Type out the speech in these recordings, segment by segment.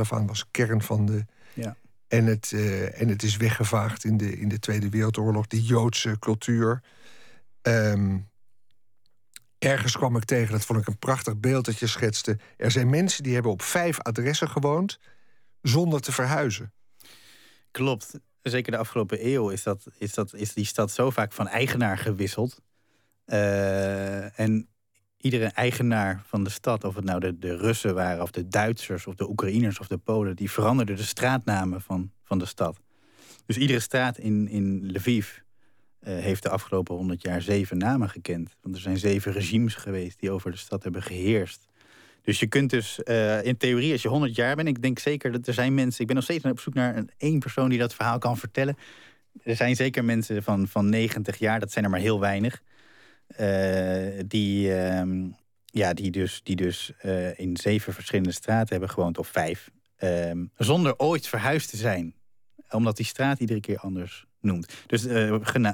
af aan was kern van de. Ja. En, het, eh, en het is weggevaagd in de, in de Tweede Wereldoorlog, die Joodse cultuur. Ehm, ergens kwam ik tegen, dat vond ik een prachtig beeld dat je schetste. Er zijn mensen die hebben op vijf adressen gewoond zonder te verhuizen. Klopt. Zeker de afgelopen eeuw is, dat, is, dat, is die stad zo vaak van eigenaar gewisseld. Eh, en iedere eigenaar van de stad, of het nou de, de Russen waren, of de Duitsers, of de Oekraïners of de Polen, die veranderden de straatnamen van, van de stad. Dus iedere straat in, in Lviv eh, heeft de afgelopen honderd jaar zeven namen gekend. Want er zijn zeven regimes geweest die over de stad hebben geheerst. Dus je kunt dus eh, in theorie, als je 100 jaar bent, ik denk zeker dat er zijn mensen. Ik ben nog steeds op zoek naar een, één persoon die dat verhaal kan vertellen. Er zijn zeker mensen van, van 90 jaar, dat zijn er maar heel weinig. Uh, die, uh, ja, die dus, die dus uh, in zeven verschillende straten hebben gewoond, of vijf. Ehm, zonder ooit verhuisd te zijn. Omdat die straat iedere keer anders noemt. Dus,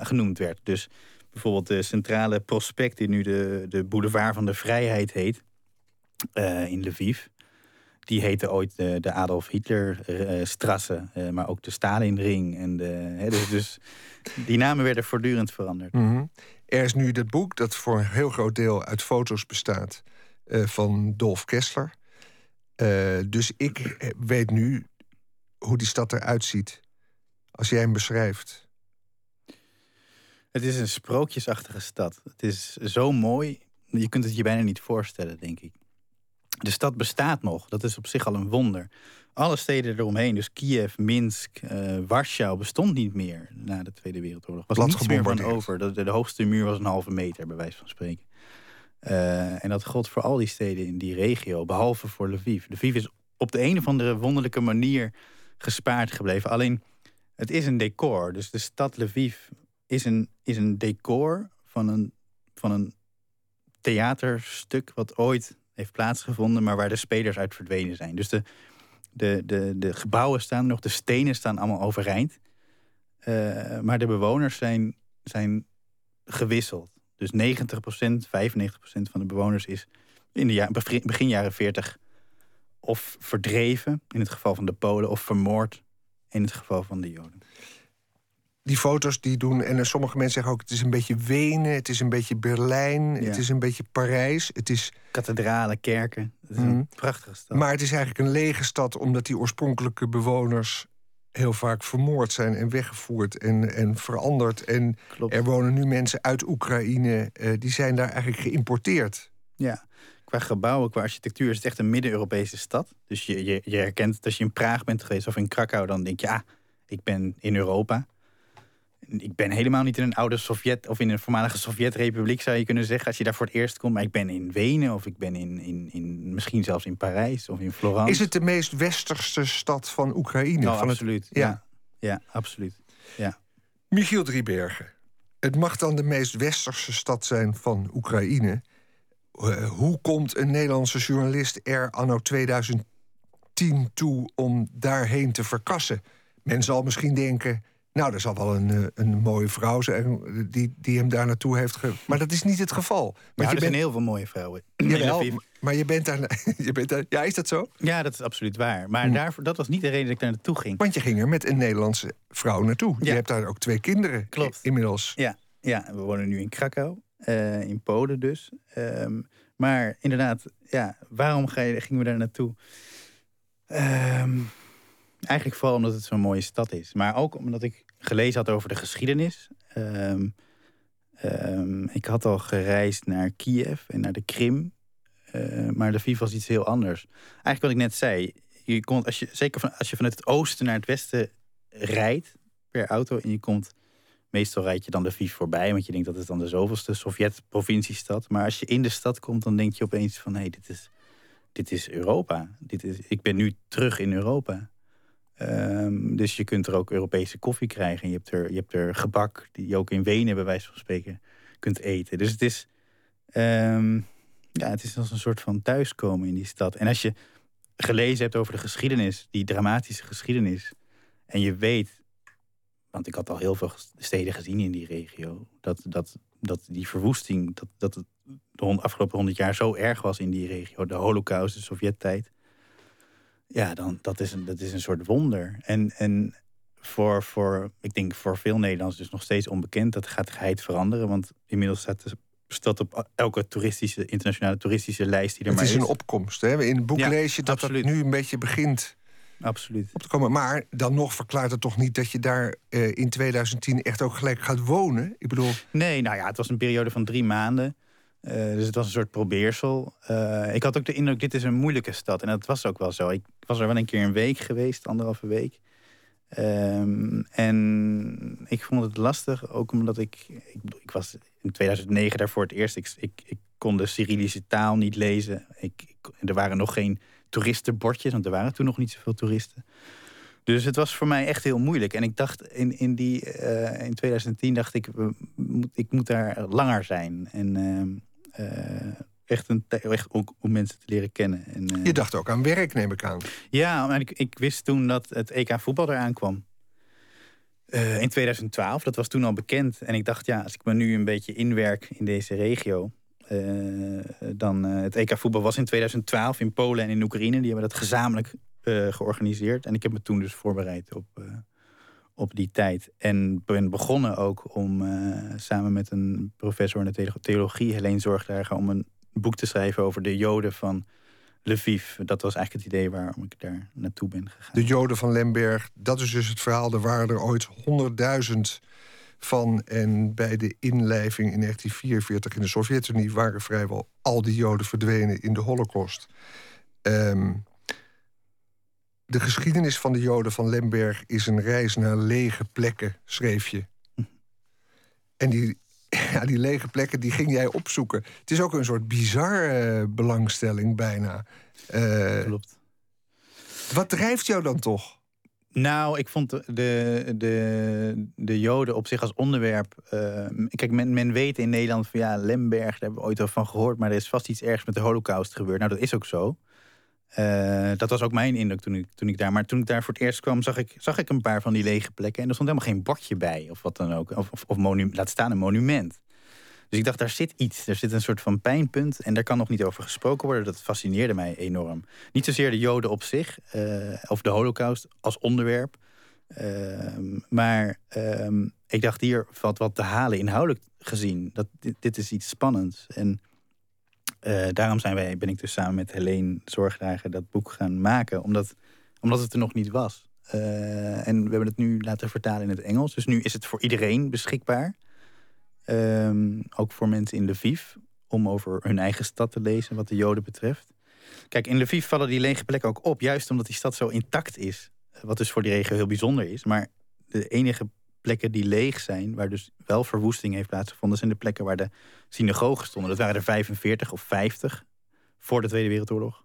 genoemd werd. Dus bijvoorbeeld de centrale prospect, die nu de, de Boulevard van de Vrijheid heet in Lviv. Die heette ooit de, de Adolf Hitler-strasse, uh, uh, maar ook de Stalinring. En de, dus, dus, die namen werden voortdurend veranderd. Mm -hmm. Er is nu dit boek dat voor een heel groot deel uit foto's bestaat van Dolf Kessler. dus ik weet nu hoe die stad eruit ziet. Als jij hem beschrijft. Het is een sprookjesachtige stad. Het is zo mooi. Je kunt het je bijna niet voorstellen, denk ik. De stad bestaat nog. Dat is op zich al een wonder. Alle steden eromheen, dus Kiev, Minsk, uh, Warschau, bestond niet meer na de Tweede Wereldoorlog. Was niets meer van over. De, de, de, hoogste muur was een halve meter, bij wijze van spreken. Uh, en dat gold voor al die steden in die regio, behalve voor Lviv. Lviv is op de een of andere wonderlijke manier gespaard gebleven. Alleen, het is een decor. Dus de stad Lviv is een, is een decor van een, van een theaterstuk... wat ooit heeft plaatsgevonden, maar waar de spelers uit verdwenen zijn. Dus de, de, de, de gebouwen staan nog, de stenen staan allemaal overeind. Uh, maar de bewoners zijn, zijn gewisseld. Dus 90%, 95% van de bewoners is in de ja, begin jaren 40 of verdreven, in het geval van de Polen, of vermoord, in het geval van de Joden die foto's die doen. En sommige mensen zeggen ook: het is een beetje Wenen, het is een beetje Berlijn, ja. het is een beetje Parijs. Het is. Kathedralen, kerken. Het is mm. een prachtige stad. Maar het is eigenlijk een lege stad, omdat die oorspronkelijke bewoners heel vaak vermoord zijn en weggevoerd en, en veranderd. En Klopt. er wonen nu mensen uit Oekraïne, uh, die zijn daar eigenlijk geïmporteerd. Ja, qua gebouwen, qua architectuur is het echt een midden-Europese stad. Dus je, je, je herkent dat als je in Praag bent geweest of in Krakau, dan denk je, ah, ik ben in Europa ik ben helemaal niet in een oude Sovjet of in een voormalige Sovjetrepubliek, zou je kunnen zeggen, als je daar voor het eerst komt. Maar ik ben in Wenen of ik ben in, in, in misschien zelfs in Parijs of in Florence. Is het de meest westerse stad van Oekraïne? Oh, van absoluut. Het... Ja. ja. Ja, absoluut. Ja. Michiel Driebergen, het mag dan de meest westerse stad zijn van Oekraïne. Uh, hoe komt een Nederlandse journalist er anno 2010 toe om daarheen te verkassen? Men zal misschien denken nou, er zal wel een, eh, een mooie vrouw zijn die, die hem daar naartoe heeft. Ge... Maar dat is niet het geval. Maar nou, je er bent... zijn heel veel mooie vrouwen. Jawel, maar je bent, daar, je bent daar. Ja, is dat zo? Ja, dat is absoluut waar. Maar hm. daarvoor, dat was niet de reden dat ik daar naartoe ging. Want je ging er met een Nederlandse vrouw naartoe. Ja. Je hebt daar ook twee kinderen Klopt. inmiddels. Ja, ja, we wonen nu in Krakau, uh, in Polen dus. Um, maar inderdaad, ja, waarom ga je, gingen we daar naartoe? Um, eigenlijk vooral omdat het zo'n mooie stad is. Maar ook omdat ik gelezen had over de geschiedenis. Um, um, ik had al gereisd naar Kiev en naar de Krim. Uh, maar Lviv was iets heel anders. Eigenlijk wat ik net zei. Je komt, als je, zeker van, als je vanuit het oosten naar het westen rijdt per auto... en je komt... Meestal rijd je dan Lviv voorbij, want je denkt dat het dan de zoveelste Sovjet-provinciestad. Maar als je in de stad komt, dan denk je opeens van... hé, hey, dit, is, dit is Europa. Dit is, ik ben nu terug in Europa. Um, dus je kunt er ook Europese koffie krijgen. En je hebt er, je hebt er gebak, die je ook in Wenen bij wijze van spreken kunt eten. Dus het is, um, ja, het is als een soort van thuiskomen in die stad. En als je gelezen hebt over de geschiedenis, die dramatische geschiedenis, en je weet, want ik had al heel veel steden gezien in die regio, dat, dat, dat die verwoesting, dat, dat het de afgelopen honderd jaar zo erg was in die regio, de holocaust, de Sovjet-tijd Ja, dan, dat, is een, dat is een soort wonder. En, en voor, voor, ik denk voor veel Nederlanders dus nog steeds onbekend. Dat gaat geheid veranderen. Want inmiddels staat de stad op elke toeristische, internationale toeristische lijst die er het maar is. is een opkomst. Hè? In het boek lees je dat absoluut. het nu een beetje begint absoluut. op te komen. Maar dan nog verklaart het toch niet dat je daar eh, in 2010 echt ook gelijk gaat wonen? Ik bedoel... Nee, nou ja, het was een periode van drie maanden. Uh, dus het was een soort probeersel. Uh, ik had ook de indruk, dit is een moeilijke stad. En dat was ook wel zo. Ik was er wel een keer een week geweest, anderhalve week. Um, en ik vond het lastig, ook omdat ik, ik... Ik, was in 2009 daar voor het eerst. Ik, ik, kon de Cyrillische taal niet lezen. Ik, er waren nog geen toeristenbordjes, want er waren toen nog niet zoveel toeristen. Dus het was voor mij echt heel moeilijk. En ik dacht in, in, die, uh, in 2010 dacht ik, ik moet daar langer zijn. En uh, echt, een, echt om mensen te leren kennen. En, uh, Je dacht ook aan werk, neem ik aan. Ja, maar ik, ik wist toen dat het EK voetbal eraan kwam. Uh, in 2012, dat was toen al bekend. En ik dacht, ja, als ik me nu een beetje inwerk in deze regio... Uh, dan het EK voetbal was in 2012 in Polen en in Oekraïne. Die hebben dat gezamenlijk georganiseerd. En ik heb me toen dus voorbereid op, op die tijd. En ben begonnen ook om samen met een professor in de theologie, Helene Zorgdrager, om een boek te schrijven over de Joden van Lviv. Dat was eigenlijk het idee waarom ik daar naartoe ben gegaan. De Joden van Lemberg, dat is dus het verhaal. Er waren er ooit 100.000 van. En bij de inlijving in 1944 in de Sovjet-Unie waren vrijwel al die Joden verdwenen in de Holocaust. Um, de geschiedenis van de Joden van Lemberg is een reis naar lege plekken, schreef je. En die, ja, die lege plekken die ging jij opzoeken. Het is ook een soort bizarre uh, belangstelling bijna. Uh, Klopt. Wat drijft jou dan toch? Nou, ik vond de, de, de Joden op zich als onderwerp. Uh, kijk, men, men weet in Nederland van ja, Lemberg, daar hebben we ooit al van gehoord. Maar er is vast iets ergs met de Holocaust gebeurd. Nou, dat is ook zo. Uh, dat was ook mijn indruk toen ik, toen ik daar. Maar toen ik daar voor het eerst kwam, zag ik, zag ik een paar van die lege plekken. En er stond helemaal geen bordje bij, of wat dan ook. Of, of, laat staan een monument. Dus ik dacht, daar zit iets. Er zit een soort van pijnpunt. En daar kan nog niet over gesproken worden. Dat fascineerde mij enorm. Niet zozeer de Joden op zich, uh, of de Holocaust als onderwerp. Uh, maar uh, ik dacht, hier valt wat te halen inhoudelijk gezien. Dat, dit, dit is iets spannends. En uh, daarom zijn wij, ben ik dus samen met Helene Zorgdrager dat boek gaan maken. Omdat, omdat het er nog niet was. Uh, en we hebben het nu laten vertalen in het Engels. Dus nu is het voor iedereen beschikbaar. Um, ook voor mensen in Lviv. Om over hun eigen stad te lezen wat de Joden betreft. Kijk, in Lviv vallen die lege plekken ook op. Juist omdat die stad zo intact is. Wat dus voor die regio heel bijzonder is. Maar de enige plekken die leeg zijn, waar dus wel verwoesting heeft plaatsgevonden, zijn de plekken waar de synagogen stonden. Dat waren er 45 of 50 voor de Tweede Wereldoorlog.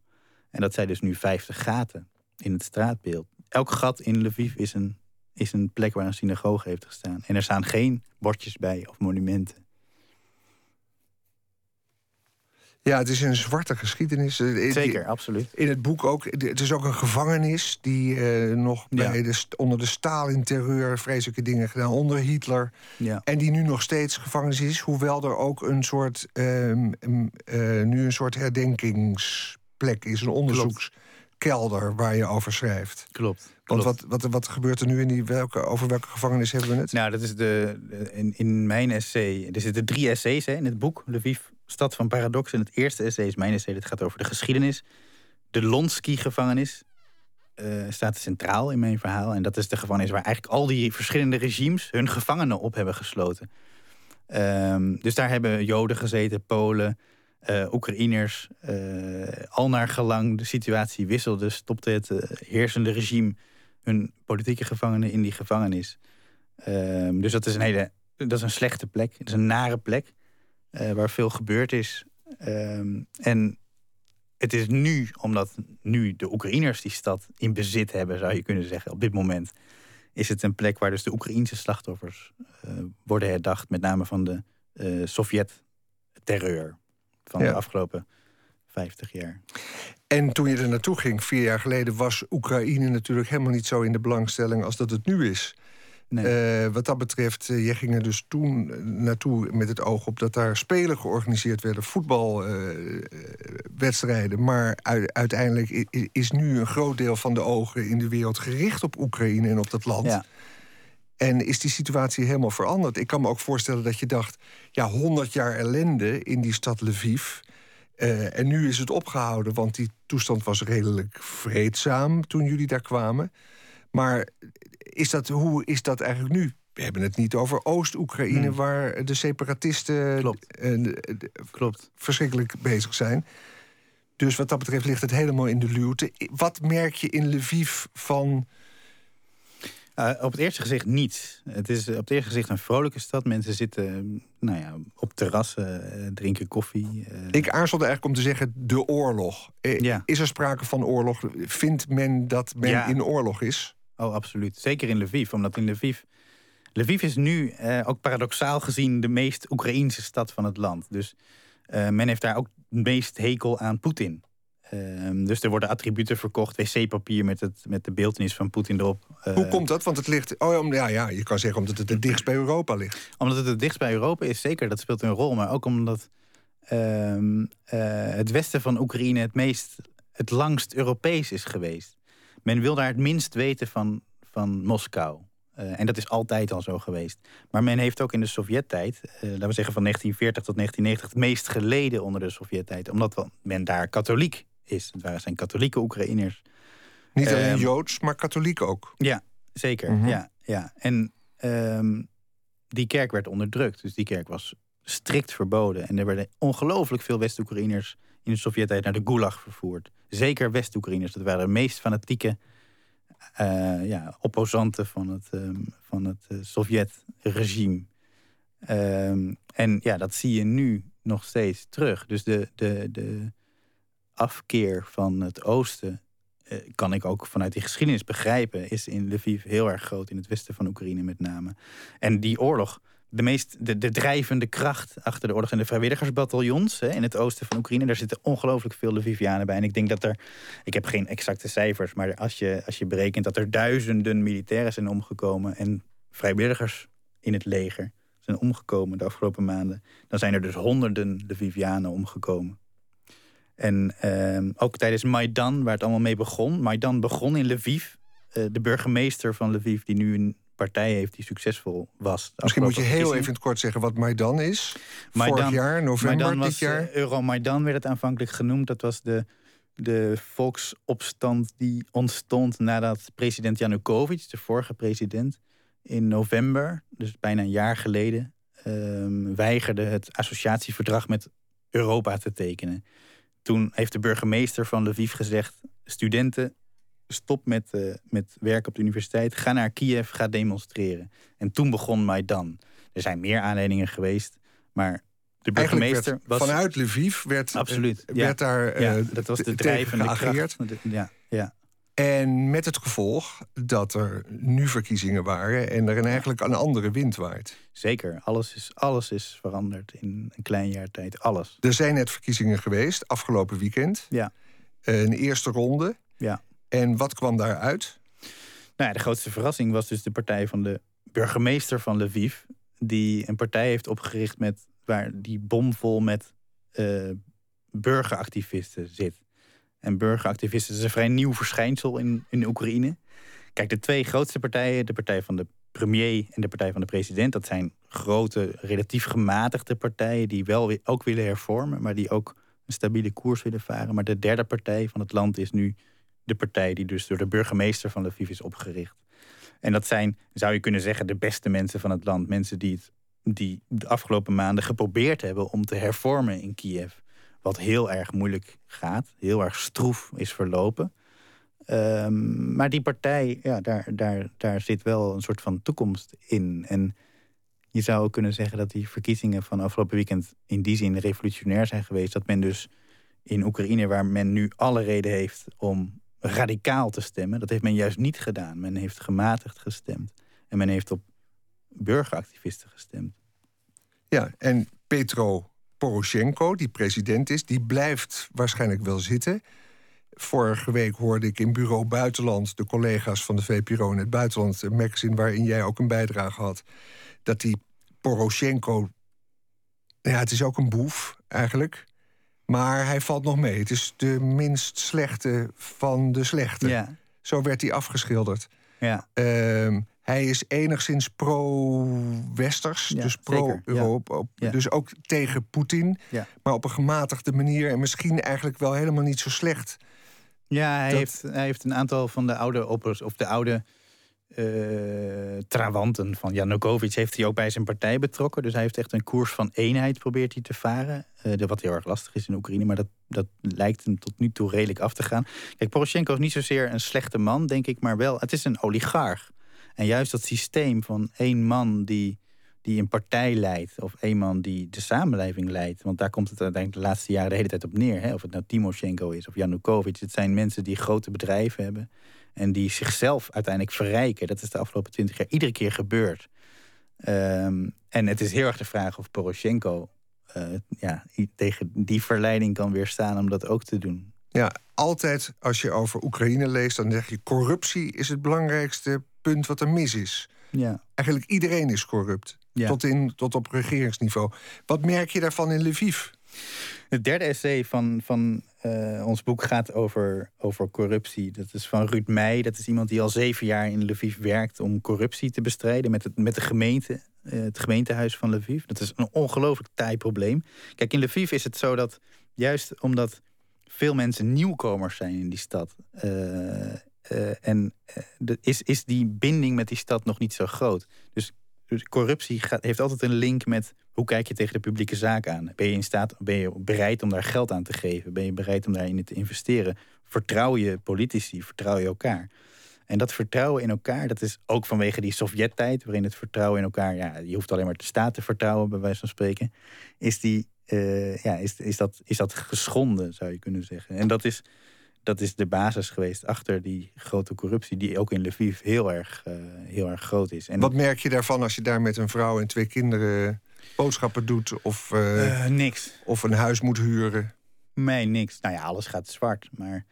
En dat zijn dus nu 50 gaten in het straatbeeld. Elk gat in Lviv is een, is een plek waar een synagoge heeft gestaan. En er staan geen bordjes bij of monumenten. Ja, het is een zwarte geschiedenis. Zeker, absoluut. In het boek ook. Het is ook een gevangenis die uh, nog ja. bij de, onder de Stalin-terreur vreselijke dingen gedaan. Onder Hitler. Ja. En die nu nog steeds gevangenis is. Hoewel er ook een soort, um, uh, nu een soort herdenkingsplek is. Een onderzoekskelder waar je over schrijft. Klopt. Want wat, wat, wat gebeurt er nu in die welke, over welke gevangenis hebben we het? Nou, dat is de, in, in mijn essay. Er zitten drie essays hè, in het boek. Lviv, Stad van Paradox. En het eerste essay is mijn essay. Dat gaat over de geschiedenis. De Lonsky-gevangenis uh, staat centraal in mijn verhaal. En dat is de gevangenis waar eigenlijk al die verschillende regimes hun gevangenen op hebben gesloten. Um, dus daar hebben Joden gezeten, Polen, uh, Oekraïners. Uh, al naar gelang de situatie wisselde, stopte het heersende regime hun politieke gevangenen in die gevangenis. Um, dus dat is een hele, dat is een slechte plek. Het is een nare plek uh, waar veel gebeurd is. Um, en het is nu, omdat nu de Oekraïners die stad in bezit hebben, zou je kunnen zeggen, op dit moment, is het een plek waar dus de Oekraïnse slachtoffers uh, worden herdacht, met name van de uh, Sovjet-terreur van ja. de afgelopen 50 jaar. En toen je er naartoe ging, vier jaar geleden, was Oekraïne natuurlijk helemaal niet zo in de belangstelling als dat het nu is. Nee. wat dat betreft, jij ging er dus toen naartoe met het oog op dat daar spelen georganiseerd werden, voetbalwedstrijden. maar uiteindelijk is nu een groot deel van de ogen in de wereld gericht op Oekraïne en op dat land. Ja. En is die situatie helemaal veranderd? Ik kan me ook voorstellen dat je dacht... ja, 100 jaar ellende in die stad Lviv... Uh, en nu is het opgehouden, want die toestand was redelijk vreedzaam toen jullie daar kwamen. Maar is dat, hoe is dat eigenlijk nu? We hebben het niet over Oost-Oekraïne, hmm. waar de separatisten Klopt. Uh, Klopt. verschrikkelijk bezig zijn. Dus wat dat betreft ligt het helemaal in de luwte. Wat merk je in Lviv van uh, op het eerste gezicht niet. Het is op het eerste gezicht een vrolijke stad. Mensen zitten nou ja, op terrassen, uh, drinken koffie. Uh... Ik aarzelde eigenlijk om te zeggen de oorlog. Ja. Is er sprake van oorlog? Vindt men dat men in oorlog is? Oh, absoluut. Zeker in Lviv. Omdat in Lviv... Lviv is nu ook paradoxaal gezien de meest Oekraïense stad van het land. Dus men heeft daar ook het meest hekel aan Poetin. Ehm, dus er worden attributen verkocht, wc-papier met, het, met de beeldenis van Poetin erop. Hoe eh, komt dat? Want het ligt. Oh ja, ja, je kan zeggen omdat het het dichtst bij Europa ligt. Omdat het het dichtst bij Europa is, zeker, dat speelt een rol. Maar ook omdat ehm, eh, het westen van Oekraïne het meest, het langst Europees is geweest. Men wil daar het minst weten van, van Moskou. Uh, en dat is altijd al zo geweest. Maar men heeft ook in de Sovjet-tijd, laten we zeggen van 1940 tot 1990, het meest geleden onder de Sovjet-tijd. Omdat men daar katholiek is. Het waren zijn katholieke Oekraïners. Niet alleen um, Joods, maar katholiek ook. Ja, zeker. Mhm. ja, ja. En um, die kerk werd onderdrukt. Dus die kerk was strikt verboden. En er werden ongelooflijk veel West-Oekraïners in de Sovjet-tijd naar de Gulag vervoerd. Zeker West-Oekraïners. Dat waren de meest fanatieke uh, ja, opposanten van het, um, van het uh, Sovjet-regime. en ja, dat zie je nu nog steeds terug. Dus de, de, de, afkeer van het oosten, eh, kan ik ook vanuit die geschiedenis begrijpen, is in Lviv heel erg groot, in het westen van Oekraïne met name. En die oorlog, de, meest, de, de drijvende kracht achter de oorlog zijn de vrijwilligersbataljons hè, in het oosten van Oekraïne. Daar zitten ongelooflijk veel Lvivianen bij. En ik denk dat er, ik heb geen exacte cijfers, maar als je, als je berekent dat er duizenden militairen zijn omgekomen en vrijwilligers in het leger zijn omgekomen de afgelopen maanden, dan zijn er dus honderden Lvivianen omgekomen. En uh, ook tijdens Maidan, waar het allemaal mee begon. Maidan begon in Lviv. Uh, de burgemeester van Lviv, die nu een partij heeft die succesvol was. Misschien moet je heel even in het kort zeggen wat Maidan is. Maidan, Vorig jaar, november Maidan dit jaar. Uh, Euromaidan werd het aanvankelijk genoemd. Dat was de, de volksopstand die ontstond nadat president Janukovic, de vorige president, in november, dus bijna een jaar geleden, uh, weigerde het associatieverdrag met Europa te tekenen. Toen heeft de burgemeester van Lviv gezegd: studenten, stop met, uh, met werk op de universiteit, ga naar Kiev, ga demonstreren. En toen begon Maidan. Er zijn meer aanleidingen geweest, maar de burgemeester was... Vanuit Lviv werd, absoluut, uh, werd daar ja, dat was de drijvende kracht. Ja, ja. En met het gevolg dat er nu verkiezingen waren en er een eigenlijk een andere wind waait. Zeker, alles is, alles is veranderd in een klein jaar tijd. Alles. Er zijn net verkiezingen geweest, afgelopen weekend. Ja. Een eerste ronde. Ja. En wat kwam daaruit? Nou ja, de grootste verrassing was dus de partij van de burgemeester van Lviv. Die een partij heeft opgericht met, waar die bomvol met uh, burgeractivisten zit. En burgeractivisten is een vrij nieuw verschijnsel in, in Oekraïne. Kijk, de twee grootste partijen, de partij van de premier en de partij van de president, dat zijn grote, relatief gematigde partijen die wel weer, ook willen hervormen, maar die ook een stabiele koers willen varen. Maar de derde partij van het land is nu de partij die dus door de burgemeester van Lviv is opgericht. En dat zijn, zou je kunnen zeggen, de beste mensen van het land. Mensen die, het, die de afgelopen maanden geprobeerd hebben om te hervormen in Kiev. Wat heel erg moeilijk gaat, heel erg stroef is verlopen. Um, maar die partij, ja, daar, daar, daar zit wel een soort van toekomst in. En je zou ook kunnen zeggen dat die verkiezingen van afgelopen weekend in die zin revolutionair zijn geweest. Dat men dus in Oekraïne, waar men nu alle reden heeft om radicaal te stemmen, dat heeft men juist niet gedaan. Men heeft gematigd gestemd. En men heeft op burgeractivisten gestemd. Ja, en Petro Poroshenko, die president is, die blijft waarschijnlijk wel zitten. Vorige week hoorde ik in Bureau Buitenland, de collega's van de VPRO in het buitenland, een magazine waarin jij ook een bijdrage had, dat die Poroshenko, ja, het is ook een boef eigenlijk. Maar hij valt nog mee. Het is de minst slechte van de slechte. Ja. Zo werd hij afgeschilderd. Ja. Ehm, hij is enigszins pro-westers, Ja, dus pro-Europa. Ja. Dus ook tegen Poetin, maar op een gematigde manier. En misschien eigenlijk wel helemaal niet zo slecht. Ja, hij, Dat- heeft, hij heeft een aantal van de oude oppers of de oude eh trawanten van Janukovic heeft hij ook bij zijn partij betrokken. Dus hij heeft echt een koers van eenheid probeert hij te varen. De- wat heel erg lastig is in Oekraïne, maar dat, dat lijkt hem tot nu toe redelijk af te gaan. Kijk, Poroshenko is niet zozeer een slechte man, denk ik, maar wel, het is een oligarch. En juist dat systeem van één man die, die een partij leidt, of één man die de samenleving leidt, want daar komt het uiteindelijk de laatste jaren de hele tijd op neer. Hè? Of het nou Timoshenko is of Janukovic, het zijn mensen die grote bedrijven hebben en die zichzelf uiteindelijk verrijken. Dat is de afgelopen twintig jaar iedere keer gebeurd. Ehm, en het is heel erg de vraag of Poroshenko eh, ja, tegen die verleiding kan weerstaan om dat ook te doen. Ja, altijd als je over Oekraïne leest, dan zeg je corruptie is het belangrijkste punt wat er mis is. Ja. Eigenlijk iedereen is corrupt. Ja. Tot, in, tot op regeringsniveau. Wat merk je daarvan in Lviv? Het derde essay van, van eh, ons boek gaat over, over corruptie. Dat is van Ruud Meij. Dat is iemand die al zeven jaar in Lviv werkt om corruptie te bestrijden met, het, met de gemeente, eh, het gemeentehuis van Lviv. Dat is een ongelooflijk taai probleem. Kijk, in Lviv is het zo dat juist omdat veel mensen nieuwkomers zijn in die stad. eh, en is, is die binding met die stad nog niet zo groot. Dus, dus corruptie heeft altijd een link met hoe kijk je tegen de publieke zaak aan? Ben je in staat, ben je bereid om daar geld aan te geven? Ben je bereid om daarin te investeren? Vertrouw je politici? Vertrouw je elkaar? En dat vertrouwen in elkaar, dat is ook vanwege die Sovjet-tijd, waarin het vertrouwen in elkaar, ja, je hoeft alleen maar de staat te vertrouwen, bij wijze van spreken, is, die, eh, ja, is, is, dat, is dat geschonden, zou je kunnen zeggen. En dat is, dat is de basis geweest achter die grote corruptie, die ook in Lviv heel erg, eh, heel erg groot is. En Wat merk je daarvan als je daar met een vrouw en twee kinderen boodschappen doet of, eh, eh, niks. of een huis moet huren? Nee, niks. Nou ja, alles gaat zwart. Maar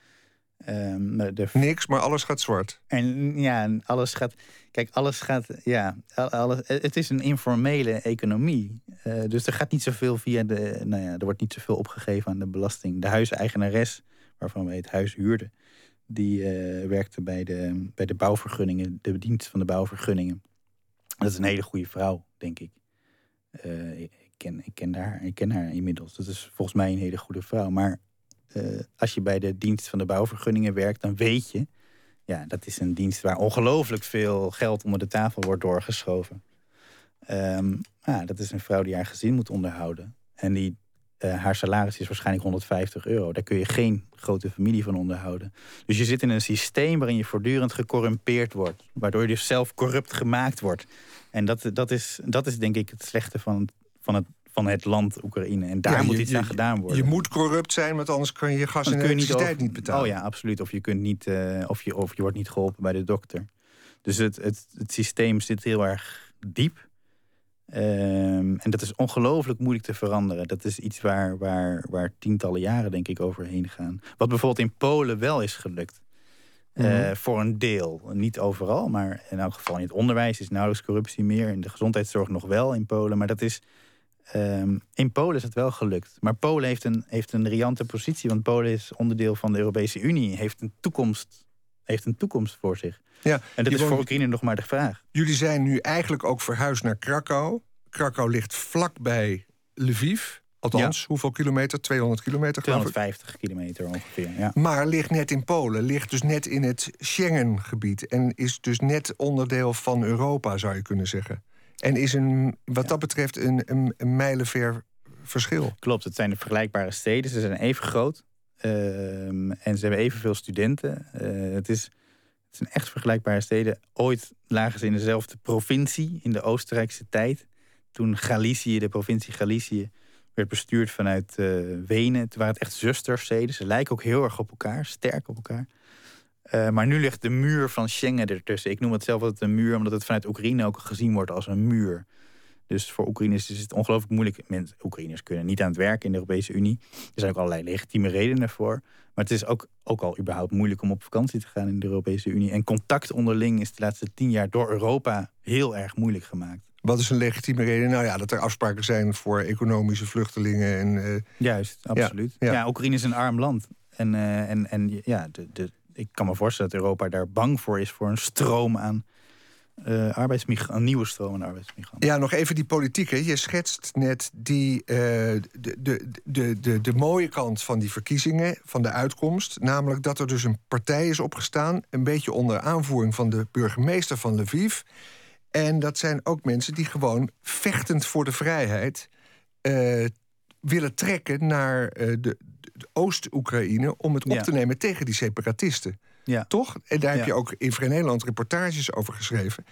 ehm, de, Niks, maar alles gaat zwart. en ja, en alles gaat. Kijk, alles gaat. Ja, al- alles, het is een informele economie. Dus er gaat niet zoveel via de. Nou ja, er wordt niet zoveel opgegeven aan de belasting. De huiseigenares, waarvan wij het huis huurden, die eh, werkte bij de, bij de bouwvergunningen, de dienst van de bouwvergunningen. Dat is een hele goede vrouw, denk ik. Eh, ik, ken, ik, ken haar, ik ken haar inmiddels. Dat is volgens mij een hele goede vrouw. Maar eh, als je bij de dienst van de bouwvergunningen werkt, dan weet je, ja, dat is een dienst waar ongelooflijk veel geld onder de tafel wordt doorgeschoven. Ja, dat is een vrouw die haar gezin moet onderhouden. En die, eh, haar salaris is waarschijnlijk 150 euro. Daar kun je geen grote familie van onderhouden. Dus je zit in een systeem waarin je voortdurend gecorrumpeerd wordt. Waardoor je dus zelf corrupt gemaakt wordt. En dat, dat, is, dat is denk ik het slechte van, van, het, van het land Oekraïne. En daar Ja, moet je- iets aan gedaan worden. Je moet corrupt zijn, want anders kan je je gas en kun niet elektriciteit over- niet betalen. Oh ja, absoluut. Of je, kunt niet, eh, of je, of je wordt niet geholpen bij de dokter. Dus het, het, het systeem zit heel erg diep. Ehm, en dat is ongelooflijk moeilijk te veranderen. Dat is iets waar, waar, waar tientallen jaren, denk ik, overheen gaan. Wat bijvoorbeeld in Polen wel is gelukt. Eh, Mhm. voor een deel. Niet overal, maar in elk geval in het onderwijs is nauwelijks corruptie meer. In de gezondheidszorg nog wel in Polen. Maar dat is. ehm, in Polen is het wel gelukt. Maar Polen heeft een, heeft een riante positie. Want Polen is onderdeel van de Europese Unie. Heeft een toekomst, heeft een toekomst voor zich. Ja, En dat is voor Oekraïne nog maar de vraag. Jullie zijn nu eigenlijk ook verhuisd naar Krakau. Krakau ligt vlakbij Lviv. Althans, hoeveel kilometer? 200 kilometer geloof ik. 250 kilometer ongeveer. Ja. Maar ligt net in Polen, ligt dus net in het Schengen-gebied. En is dus net onderdeel van Europa, zou je kunnen zeggen. En is een, wat dat betreft een, een, een mijlenver verschil. Klopt, het zijn de vergelijkbare steden. Ze zijn even groot. Ehm, en ze hebben evenveel studenten. Eh, het, is, het zijn echt vergelijkbare steden. Ooit lagen ze in dezelfde provincie in de Oostenrijkse tijd. Toen Galicië, de provincie Galicië, werd bestuurd vanuit eh, Wenen. Toen waren het echt zustersteden. Ze lijken ook heel erg op elkaar, sterk op elkaar. Eh, maar nu ligt de muur van Schengen ertussen. Ik noem het zelf altijd een muur, omdat het vanuit Oekraïne ook gezien wordt als een muur. Dus voor Oekraïners is het ongelooflijk moeilijk. Mensen, Oekraïners kunnen niet aan het werk in de Europese Unie. Er zijn ook allerlei legitieme redenen voor. Maar het is ook, ook al überhaupt moeilijk om op vakantie te gaan in de Europese Unie. En contact onderling is de laatste tien jaar door Europa heel erg moeilijk gemaakt. Wat is een legitieme reden? Nou ja, dat er afspraken zijn voor economische vluchtelingen. En, uh... Juist, absoluut. Ja, ja. Oekraïne is een arm land. En, uh, en, en ja, de, de, ik kan me voorstellen dat Europa daar bang voor is voor een stroom aan uh, arbeidsmigranten, een nieuwe stroom aan arbeidsmigranten. Ja, nog even die politieke. Je schetst net die, uh, de, de, de, de, de mooie kant van die verkiezingen, van de uitkomst. Namelijk dat er dus een partij is opgestaan, een beetje onder aanvoering van de burgemeester van Lviv. En dat zijn ook mensen die gewoon vechtend voor de vrijheid uh, willen trekken naar de, de Oost-Oekraïne om het op te nemen tegen die separatisten. Ja. Toch? En daar heb je ook in Vrij Nederland reportages over geschreven.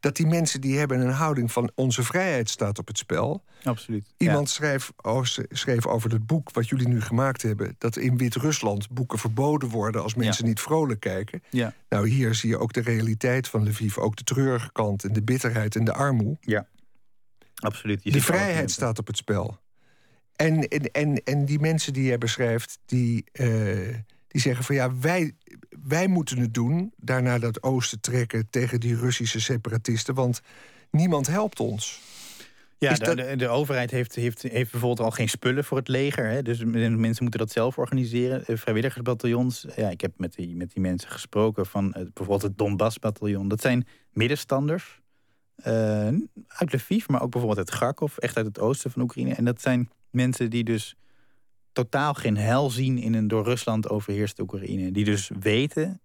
Dat die mensen die hebben een houding van onze vrijheid staat op het spel. Absoluut. Iemand schreef, schreef over het boek wat jullie nu gemaakt hebben. Dat in Wit-Rusland boeken verboden worden als mensen niet vrolijk kijken. Ja. Nou, hier zie je ook de realiteit van Lviv. Ook de treurige kant en de bitterheid en de armoede. Ja, absoluut. Je de vrijheid staat op het spel. En, en, en, en die mensen die jij beschrijft, die, uh, die zeggen van ja, wij, wij moeten het doen, daarna dat oosten trekken tegen die Russische separatisten, want niemand helpt ons. Ja, de, de, de, overheid heeft, heeft, heeft bijvoorbeeld al geen spullen voor het leger. Hè? Dus mensen moeten dat zelf organiseren. Vrijwilligersbataljons. Ja, ik heb met die, met die mensen gesproken van bijvoorbeeld het Donbass-bataljon. Dat zijn middenstanders. Uh, uit Lviv, maar ook bijvoorbeeld uit Kharkov, echt uit het oosten van Oekraïne. En dat zijn mensen die dus totaal geen hel zien in een door Rusland overheerste Oekraïne. Die dus weten,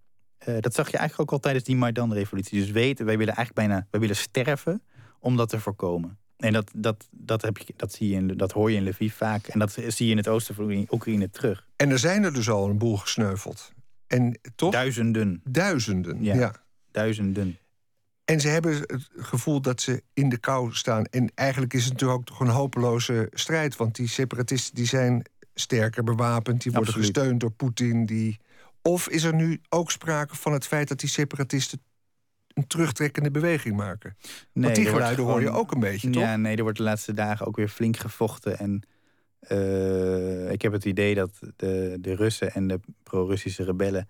uh, dat zag je eigenlijk ook al tijdens die Maidan-revolutie. Dus weten, wij willen eigenlijk bijna, wij willen sterven om dat te voorkomen. En dat, dat, dat, heb je, dat, zie je in, dat hoor je in Lviv vaak. En dat zie je in het oosten van Oekraïne terug. En er zijn er dus al een boel gesneuveld. En toch? Duizenden. Duizenden, ja. ja. Duizenden. En ze hebben het gevoel dat ze in de kou staan. En eigenlijk is het natuurlijk ook toch een hopeloze strijd. Want die separatisten die zijn sterker bewapend. Die worden gesteund door Poetin. Die... Of is er nu ook sprake van het feit dat die separatisten een terugtrekkende beweging maken? Nee, Want die geluiden hoor je ook een beetje, toch? Ja, nee, er wordt de laatste dagen ook weer flink gevochten. En uh, ik heb het idee dat de, de Russen en de pro-Russische rebellen...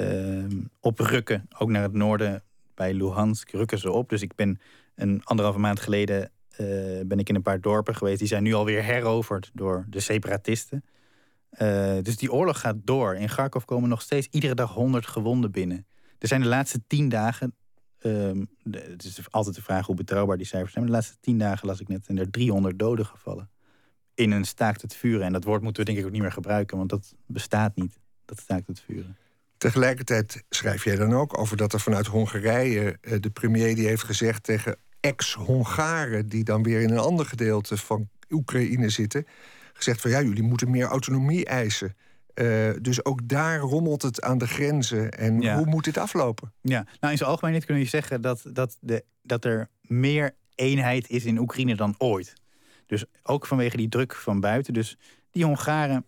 Uh, oprukken, ook naar het noorden bij Luhansk rukken ze op. Dus ik ben een anderhalve maand geleden ben ik in een paar dorpen geweest. Die zijn nu alweer heroverd door de separatisten. Uh, dus die oorlog gaat door. In Kharkov komen nog steeds iedere dag honderd gewonden binnen. Er zijn de laatste tien dagen. Uh, het is altijd de vraag hoe betrouwbaar die cijfers zijn. De laatste tien dagen las ik net. en er 300 doden gevallen. In een staakt het vuren. En dat woord moeten we denk ik ook niet meer gebruiken. Want dat bestaat niet. Dat staakt het vuren. Tegelijkertijd schrijf jij dan ook over dat er vanuit Hongarije eh, de premier die heeft gezegd tegen ex-Hongaren die dan weer in een ander gedeelte van Oekraïne zitten, gezegd van ja, jullie moeten meer autonomie eisen. Uh, dus ook daar rommelt het aan de grenzen. En hoe moet dit aflopen? Ja, nou in zijn algemeenheid kun je zeggen dat, dat, de, dat er meer eenheid is in Oekraïne dan ooit. Dus ook vanwege die druk van buiten. Dus die Hongaren,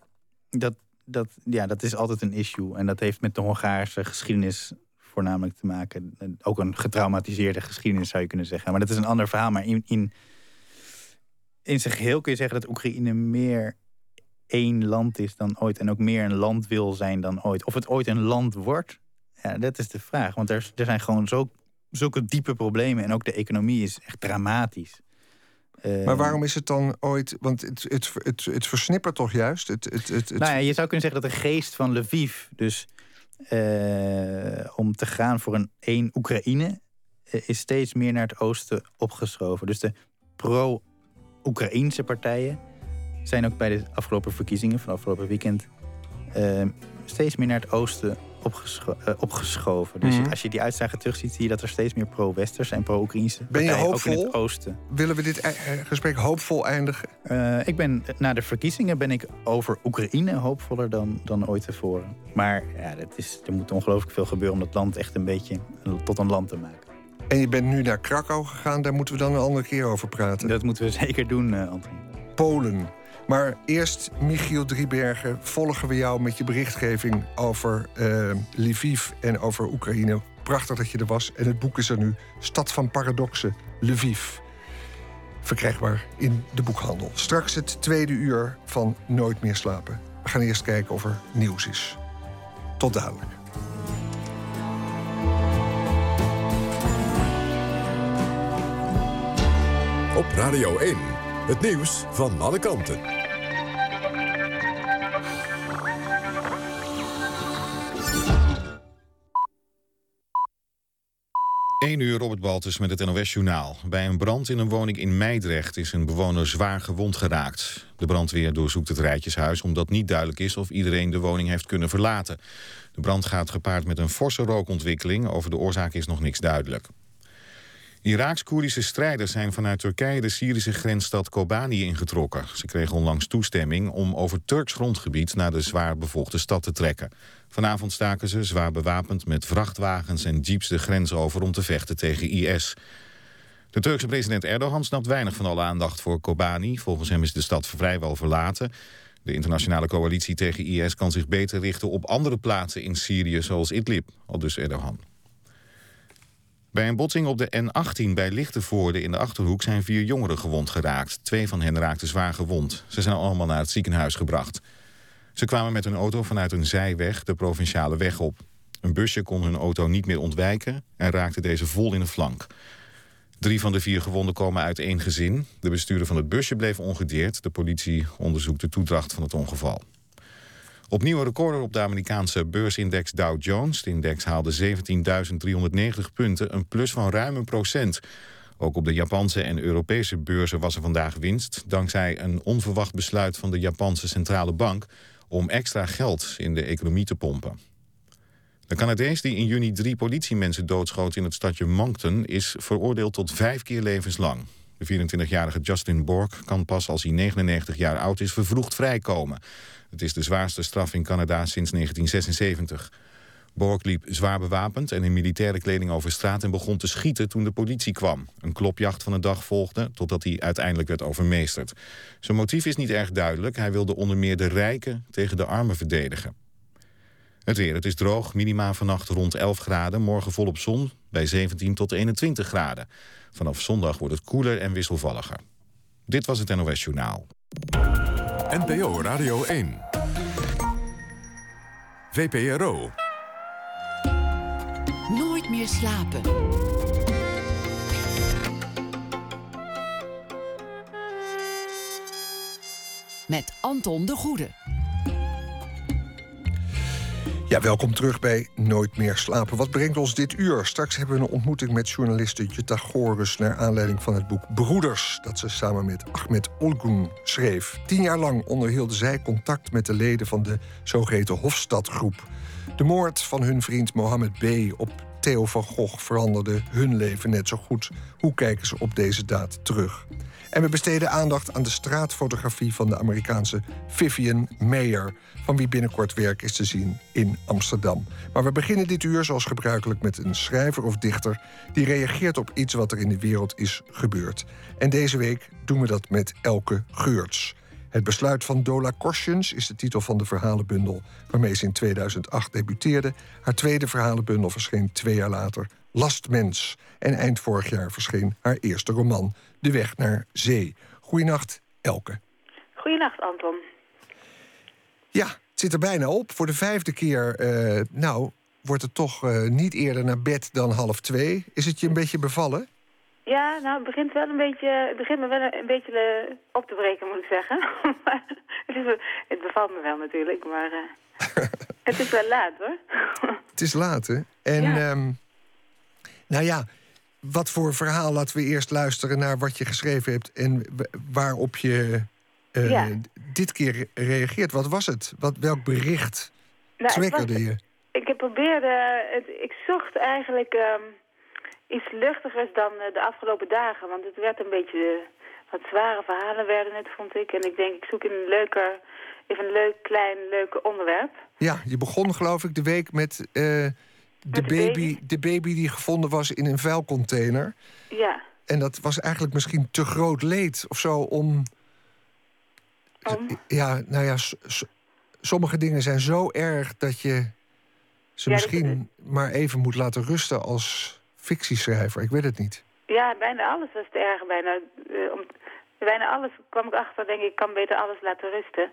dat, dat, ja, dat is altijd een issue. En dat heeft met de Hongaarse geschiedenis voornamelijk te maken. Ook een getraumatiseerde geschiedenis zou je kunnen zeggen. Maar dat is een ander verhaal. Maar in, in, in zijn geheel kun je zeggen dat Oekraïne meer één land is dan ooit. En ook meer een land wil zijn dan ooit. Of het ooit een land wordt, ja, dat is de vraag. Want er, er zijn gewoon zo, zulke diepe problemen. En ook de economie is echt dramatisch. Maar ehm, waarom is het dan ooit... Want het, het, het, het versnippert toch juist? Het, het, het, Nou ja, je zou kunnen zeggen dat de geest van Lviv... dus uh, om te gaan voor een één Oekraïne... Uh, is steeds meer naar het oosten opgeschoven. Dus de pro-Oekraïnse partijen... zijn ook bij de afgelopen verkiezingen van afgelopen weekend... Uh, steeds meer naar het oosten opgescho uh, opgeschoven. Dus mm als je die uitslagen terugziet, zie je dat er steeds meer pro-Westers en pro-Oekraïnse je hoopvol? Ook in het oosten. Willen we dit e- gesprek hoopvol eindigen? Uh, ik ben, na de verkiezingen ben ik over Oekraïne hoopvoller dan, dan ooit tevoren. Maar ja, dat is, er moet ongelooflijk veel gebeuren om dat land echt een beetje tot een land te maken. En je bent nu naar Krakau gegaan, daar moeten we dan een andere keer over praten. Dat moeten we zeker doen, uh, Anton. Polen. Maar eerst, Michiel Driebergen, volgen we jou met je berichtgeving over uh, Lviv en over Oekraïne. Prachtig dat je er was. En het boek is er nu, Stad van Paradoxen, Lviv. verkrijgbaar in de boekhandel. Straks het tweede uur van Nooit meer slapen. We gaan eerst kijken of er nieuws is. Tot dadelijk. Op Radio 1, het nieuws van alle kanten. 1 uur Robert Baltus met het NOS-journaal. Bij een brand in een woning in Meidrecht is een bewoner zwaar gewond geraakt. De brandweer doorzoekt het rijtjeshuis omdat niet duidelijk is of iedereen de woning heeft kunnen verlaten. De brand gaat gepaard met een forse rookontwikkeling. Over de oorzaak is nog niks duidelijk. Iraaks-Koerdische strijders zijn vanuit Turkije de Syrische grensstad Kobani ingetrokken. Ze kregen onlangs toestemming om over Turks grondgebied naar de zwaar bevolkte stad te trekken. Vanavond staken ze, zwaar bewapend met vrachtwagens en jeeps de grens over om te vechten tegen IS. De Turkse president Erdogan snapt weinig van alle aandacht voor Kobani. Volgens hem is de stad vrijwel verlaten. De internationale coalitie tegen IS kan zich beter richten op andere plaatsen in Syrië, zoals Idlib, al dus Erdogan. Bij een botsing op de N18 bij Lichtenvoorde in de Achterhoek zijn vier jongeren gewond geraakt. Twee van hen raakten zwaar gewond. Ze zijn allemaal naar het ziekenhuis gebracht. Ze kwamen met hun auto vanuit een zijweg de provinciale weg op. Een busje kon hun auto niet meer ontwijken en raakte deze vol in de flank. Drie van de vier gewonden komen uit één gezin. De bestuurder van het busje bleef ongedeerd. De politie onderzoekt de toedracht van het ongeval. Opnieuw een recorder op de Amerikaanse beursindex Dow Jones. De index haalde 17.390 punten, een plus van ruim een procent. Ook op de Japanse en Europese beurzen was er vandaag winst... dankzij een onverwacht besluit van de Japanse Centrale Bank... om extra geld in de economie te pompen. De Canadees die in juni drie politiemensen doodschoot in het stadje Moncton... is veroordeeld tot vijf keer levenslang. De 24-jarige Justin Bork kan pas als hij 99 jaar oud is vervroegd vrijkomen. Het is de zwaarste straf in Canada sinds 1976. Bork liep zwaar bewapend en in militaire kleding over straat... en begon te schieten toen de politie kwam. Een klopjacht van een dag volgde, totdat hij uiteindelijk werd overmeesterd. Zijn motief is niet erg duidelijk. Hij wilde onder meer de rijken tegen de armen verdedigen. Het weer, het is droog, minima vannacht rond 11 graden. Morgen volop zon, bij 17 tot 21 graden. Vanaf zondag wordt het koeler en wisselvalliger. Dit was het NOS Journaal. NPO Radio 1. VPRO. Slapen. Met Anton de Goede. Ja, welkom terug bij Nooit meer slapen. Wat brengt ons dit uur? Straks hebben we een ontmoeting met journaliste Jutta Gorus... naar aanleiding van het boek Broeders... dat ze samen met Ahmed Olgun schreef. Tien jaar lang onderhielden zij contact met de leden van de zogeheten Hofstadgroep. De moord van hun vriend Mohammed B. op Theo van Gogh veranderde hun leven net zo goed. Hoe kijken ze op deze daad terug? En we besteden aandacht aan de straatfotografie van de Amerikaanse Vivian Mayer, van wie binnenkort werk is te zien in Amsterdam. Maar we beginnen dit uur zoals gebruikelijk met een schrijver of dichter die reageert op iets wat er in de wereld is gebeurd. En deze week doen we dat met Elke Geurts. Het besluit van Dola Korsjens is de titel van de verhalenbundel waarmee ze in 2008 debuteerde. Haar tweede verhalenbundel verscheen twee jaar later, Lastmens. En eind vorig jaar verscheen haar eerste roman, De Weg naar Zee. Goeienacht, Elke. Goeienacht, Anton. Ja, het zit er bijna op. Voor de vijfde keer, uh, nou, wordt het toch uh, niet eerder naar bed dan half twee. Is het je een beetje bevallen? Ja, nou, het begint wel een beetje, het begint me wel een beetje uh, op te breken, moet ik zeggen. het, is, het bevalt me wel natuurlijk, maar het is wel laat, hoor. het is laat, hè? En, ja. Um, nou ja, wat voor verhaal laten we eerst luisteren naar wat je geschreven hebt en waarop je uh, ja. dit keer reageert. Wat was het? Wat, welk bericht nou, triggerde je? Ik probeerde, het, ik zocht eigenlijk um, iets luchtigers dan uh, de afgelopen dagen. Want het werd een beetje, uh, wat zware verhalen werden het, vond ik. En ik denk, ik zoek een leuker, even een leuk, klein, leuk onderwerp. Ja, je begon geloof ik de week met de, baby, baby, de baby die gevonden was in een vuilcontainer. Ja. En dat was eigenlijk misschien te groot leed of zo om... om? Ja, nou ja, sommige dingen zijn zo erg dat je ze Ja, misschien maar even moet laten rusten als fictieschrijver. Ik weet het niet. Ja, bijna alles was te erg. Bijna, eh, om, bijna alles kwam ik achter, denk ik, ik kan beter alles laten rusten.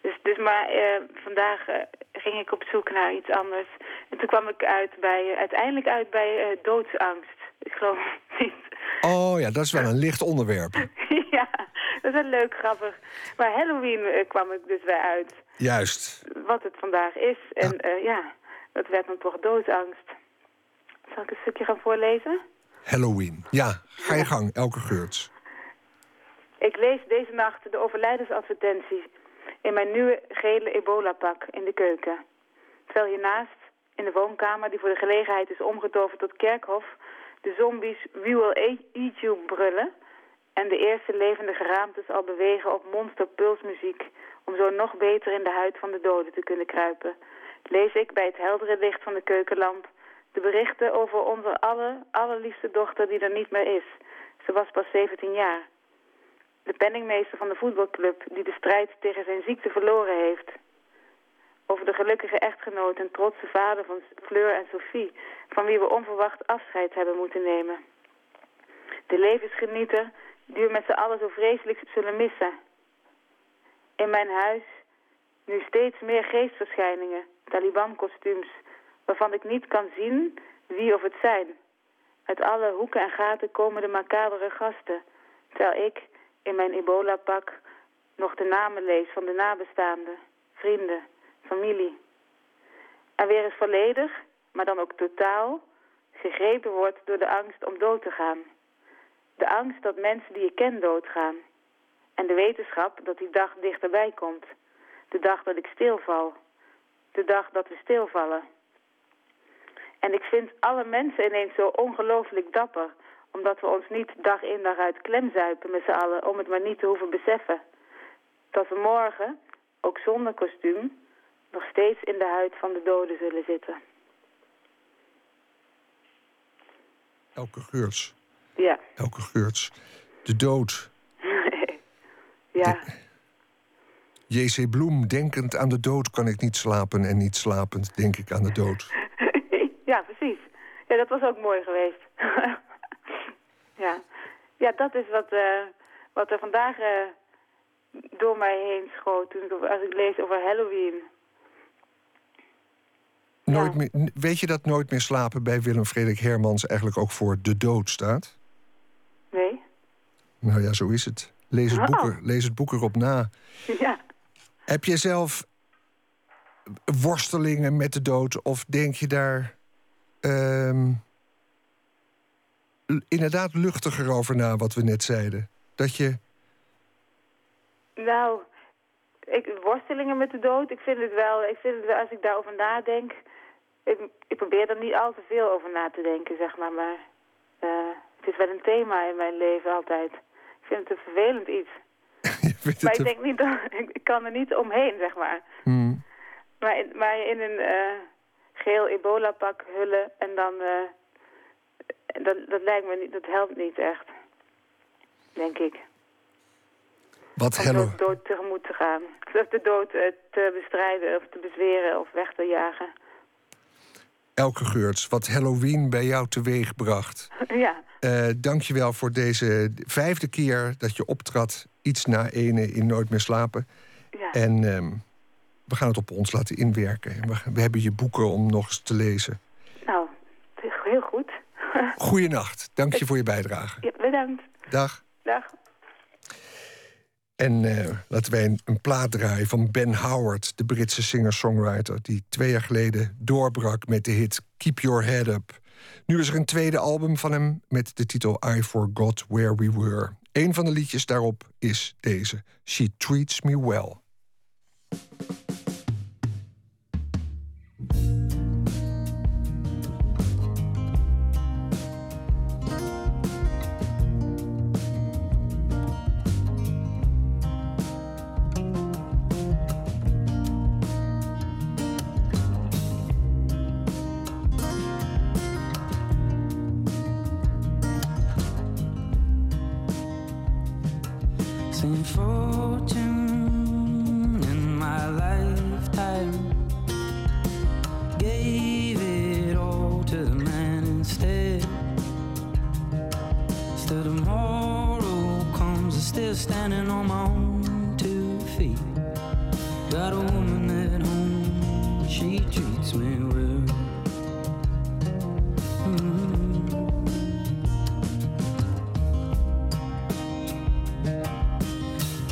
Dus, dus maar eh, vandaag eh, ging ik op zoek naar iets anders. En toen kwam ik uit bij, uiteindelijk uit bij doodsangst. Ik geloof niet. Oh ja, dat is wel een licht onderwerp. ja, dat is wel leuk, grappig. Maar Halloween kwam ik dus weer uit. Juist. Wat het vandaag is. En ja, ja dat werd dan toch doodsangst. Zal ik een stukje gaan voorlezen? Halloween. Ja, ga je gang, Elke Geurts. Ik lees deze nacht de overlijdensadvertenties in mijn nieuwe gele ebola-pak in de keuken. Terwijl hiernaast, in de woonkamer die voor de gelegenheid is omgetoverd tot kerkhof, de zombies We Will Eat You brullen en de eerste levende geraamtes al bewegen op monsterpulsmuziek om zo nog beter in de huid van de doden te kunnen kruipen, lees ik bij het heldere licht van de keukenlamp de berichten over onze aller, allerliefste dochter die er niet meer is. Ze was pas 17 jaar. De penningmeester van de voetbalclub die de strijd tegen zijn ziekte verloren heeft. Over de gelukkige echtgenoot en trotse vader van Fleur en Sophie, van wie we onverwacht afscheid hebben moeten nemen. De levensgenieter die we met z'n allen zo vreselijk zullen missen. In mijn huis nu steeds meer geestverschijningen, Taliban-kostuums, waarvan ik niet kan zien wie of het zijn. Uit alle hoeken en gaten komen de macabere gasten, terwijl ik in mijn ebola-pak nog de namen lees van de nabestaanden, vrienden, familie. En weer eens volledig, maar dan ook totaal, gegrepen wordt door de angst om dood te gaan. De angst dat mensen die je kent doodgaan. En de wetenschap dat die dag dichterbij komt. De dag dat ik stilval. De dag dat we stilvallen. En ik vind alle mensen ineens zo ongelooflijk dapper. Omdat we ons niet dag in dag uit klemzuipen met z'n allen. Om het maar niet te hoeven beseffen. Dat we morgen, ook zonder kostuum, nog steeds in de huid van de doden zullen zitten. Elke Geurts. Ja. Elke Geurts. De dood. ja. J.C. Bloem, denkend aan de dood kan ik niet slapen... en niet slapend denk ik aan de dood. Ja, dat was ook mooi geweest. ja. ja, dat is wat, uh, wat er vandaag uh, door mij heen schoot... Toen ik, als ik lees over Halloween. Nooit meer, weet je dat Nooit meer slapen bij Willem Frederik Hermans... eigenlijk ook voor de dood staat? Nee. Nou ja, zo is het. Lees het, boek, er, lees het boek erop na. Ja. Heb je zelf worstelingen met de dood? Of denk je daar um, inderdaad luchtiger over na, wat we net zeiden? Dat je... Nou, ik, worstelingen met de dood, ik vind het wel... Ik vind het wel, als ik daarover nadenk... Ik, ik probeer er niet al te veel over na te denken, zeg maar. Maar uh, het is wel een thema in mijn leven altijd. Ik vind het een vervelend iets maar ik denk niet, ik kan er niet omheen, zeg maar. Hmm. Maar, in, maar in een uh, geel ebola-pak hullen en dan... Uh, dat, dat lijkt me niet, dat helpt niet echt. Denk ik. Wat Om hello... de dood tegemoet te gaan. Of de dood uh, te bestrijden of te bezweren of weg te jagen. Elke Geurts, wat Halloween bij jou teweeg bracht. ja. Uh, Dank je wel voor deze vijfde keer dat je optrad. Iets na ene in Nooit meer slapen. Ja. En uh, we gaan het op ons laten inwerken. We, we, hebben je boeken om nog eens te lezen. Nou, heel goed. Goeienacht. Dank je voor je bijdrage. Ja, bedankt. Dag. Dag. En uh, laten wij een, een, plaat draaien van Ben Howard, de Britse singer-songwriter... die twee jaar geleden doorbrak met de hit Keep Your Head Up. Nu is er een tweede album van hem met de titel I Forgot Where We Were. Een van de liedjes daarop is deze, She Treats Me Well. after tomorrow comes, I'm still standing on my own two feet. Got a woman at home, she treats me well. Mm-hmm.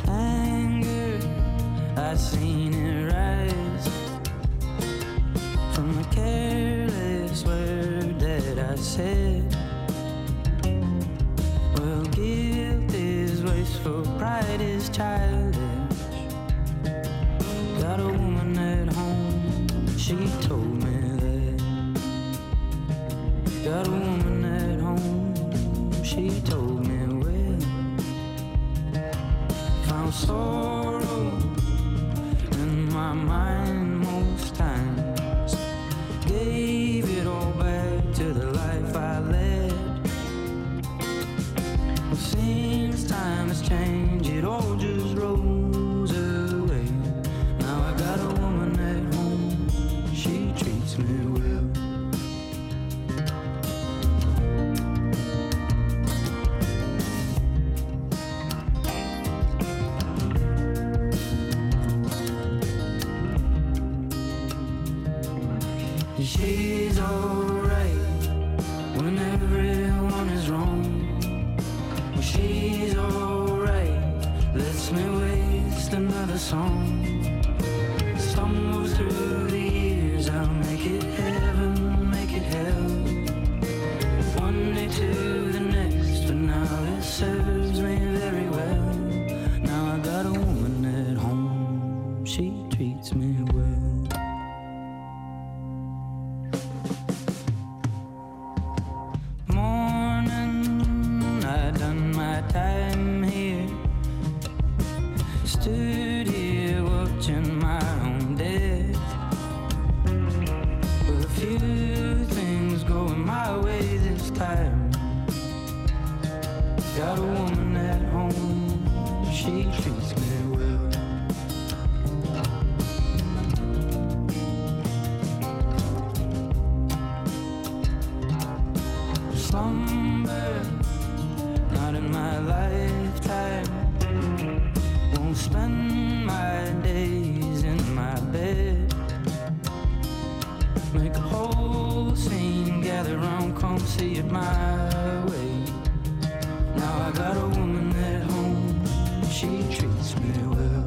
Anger, I've seen make a whole scene. Gather round, come see it my way. Now I got a woman at home, she treats me well.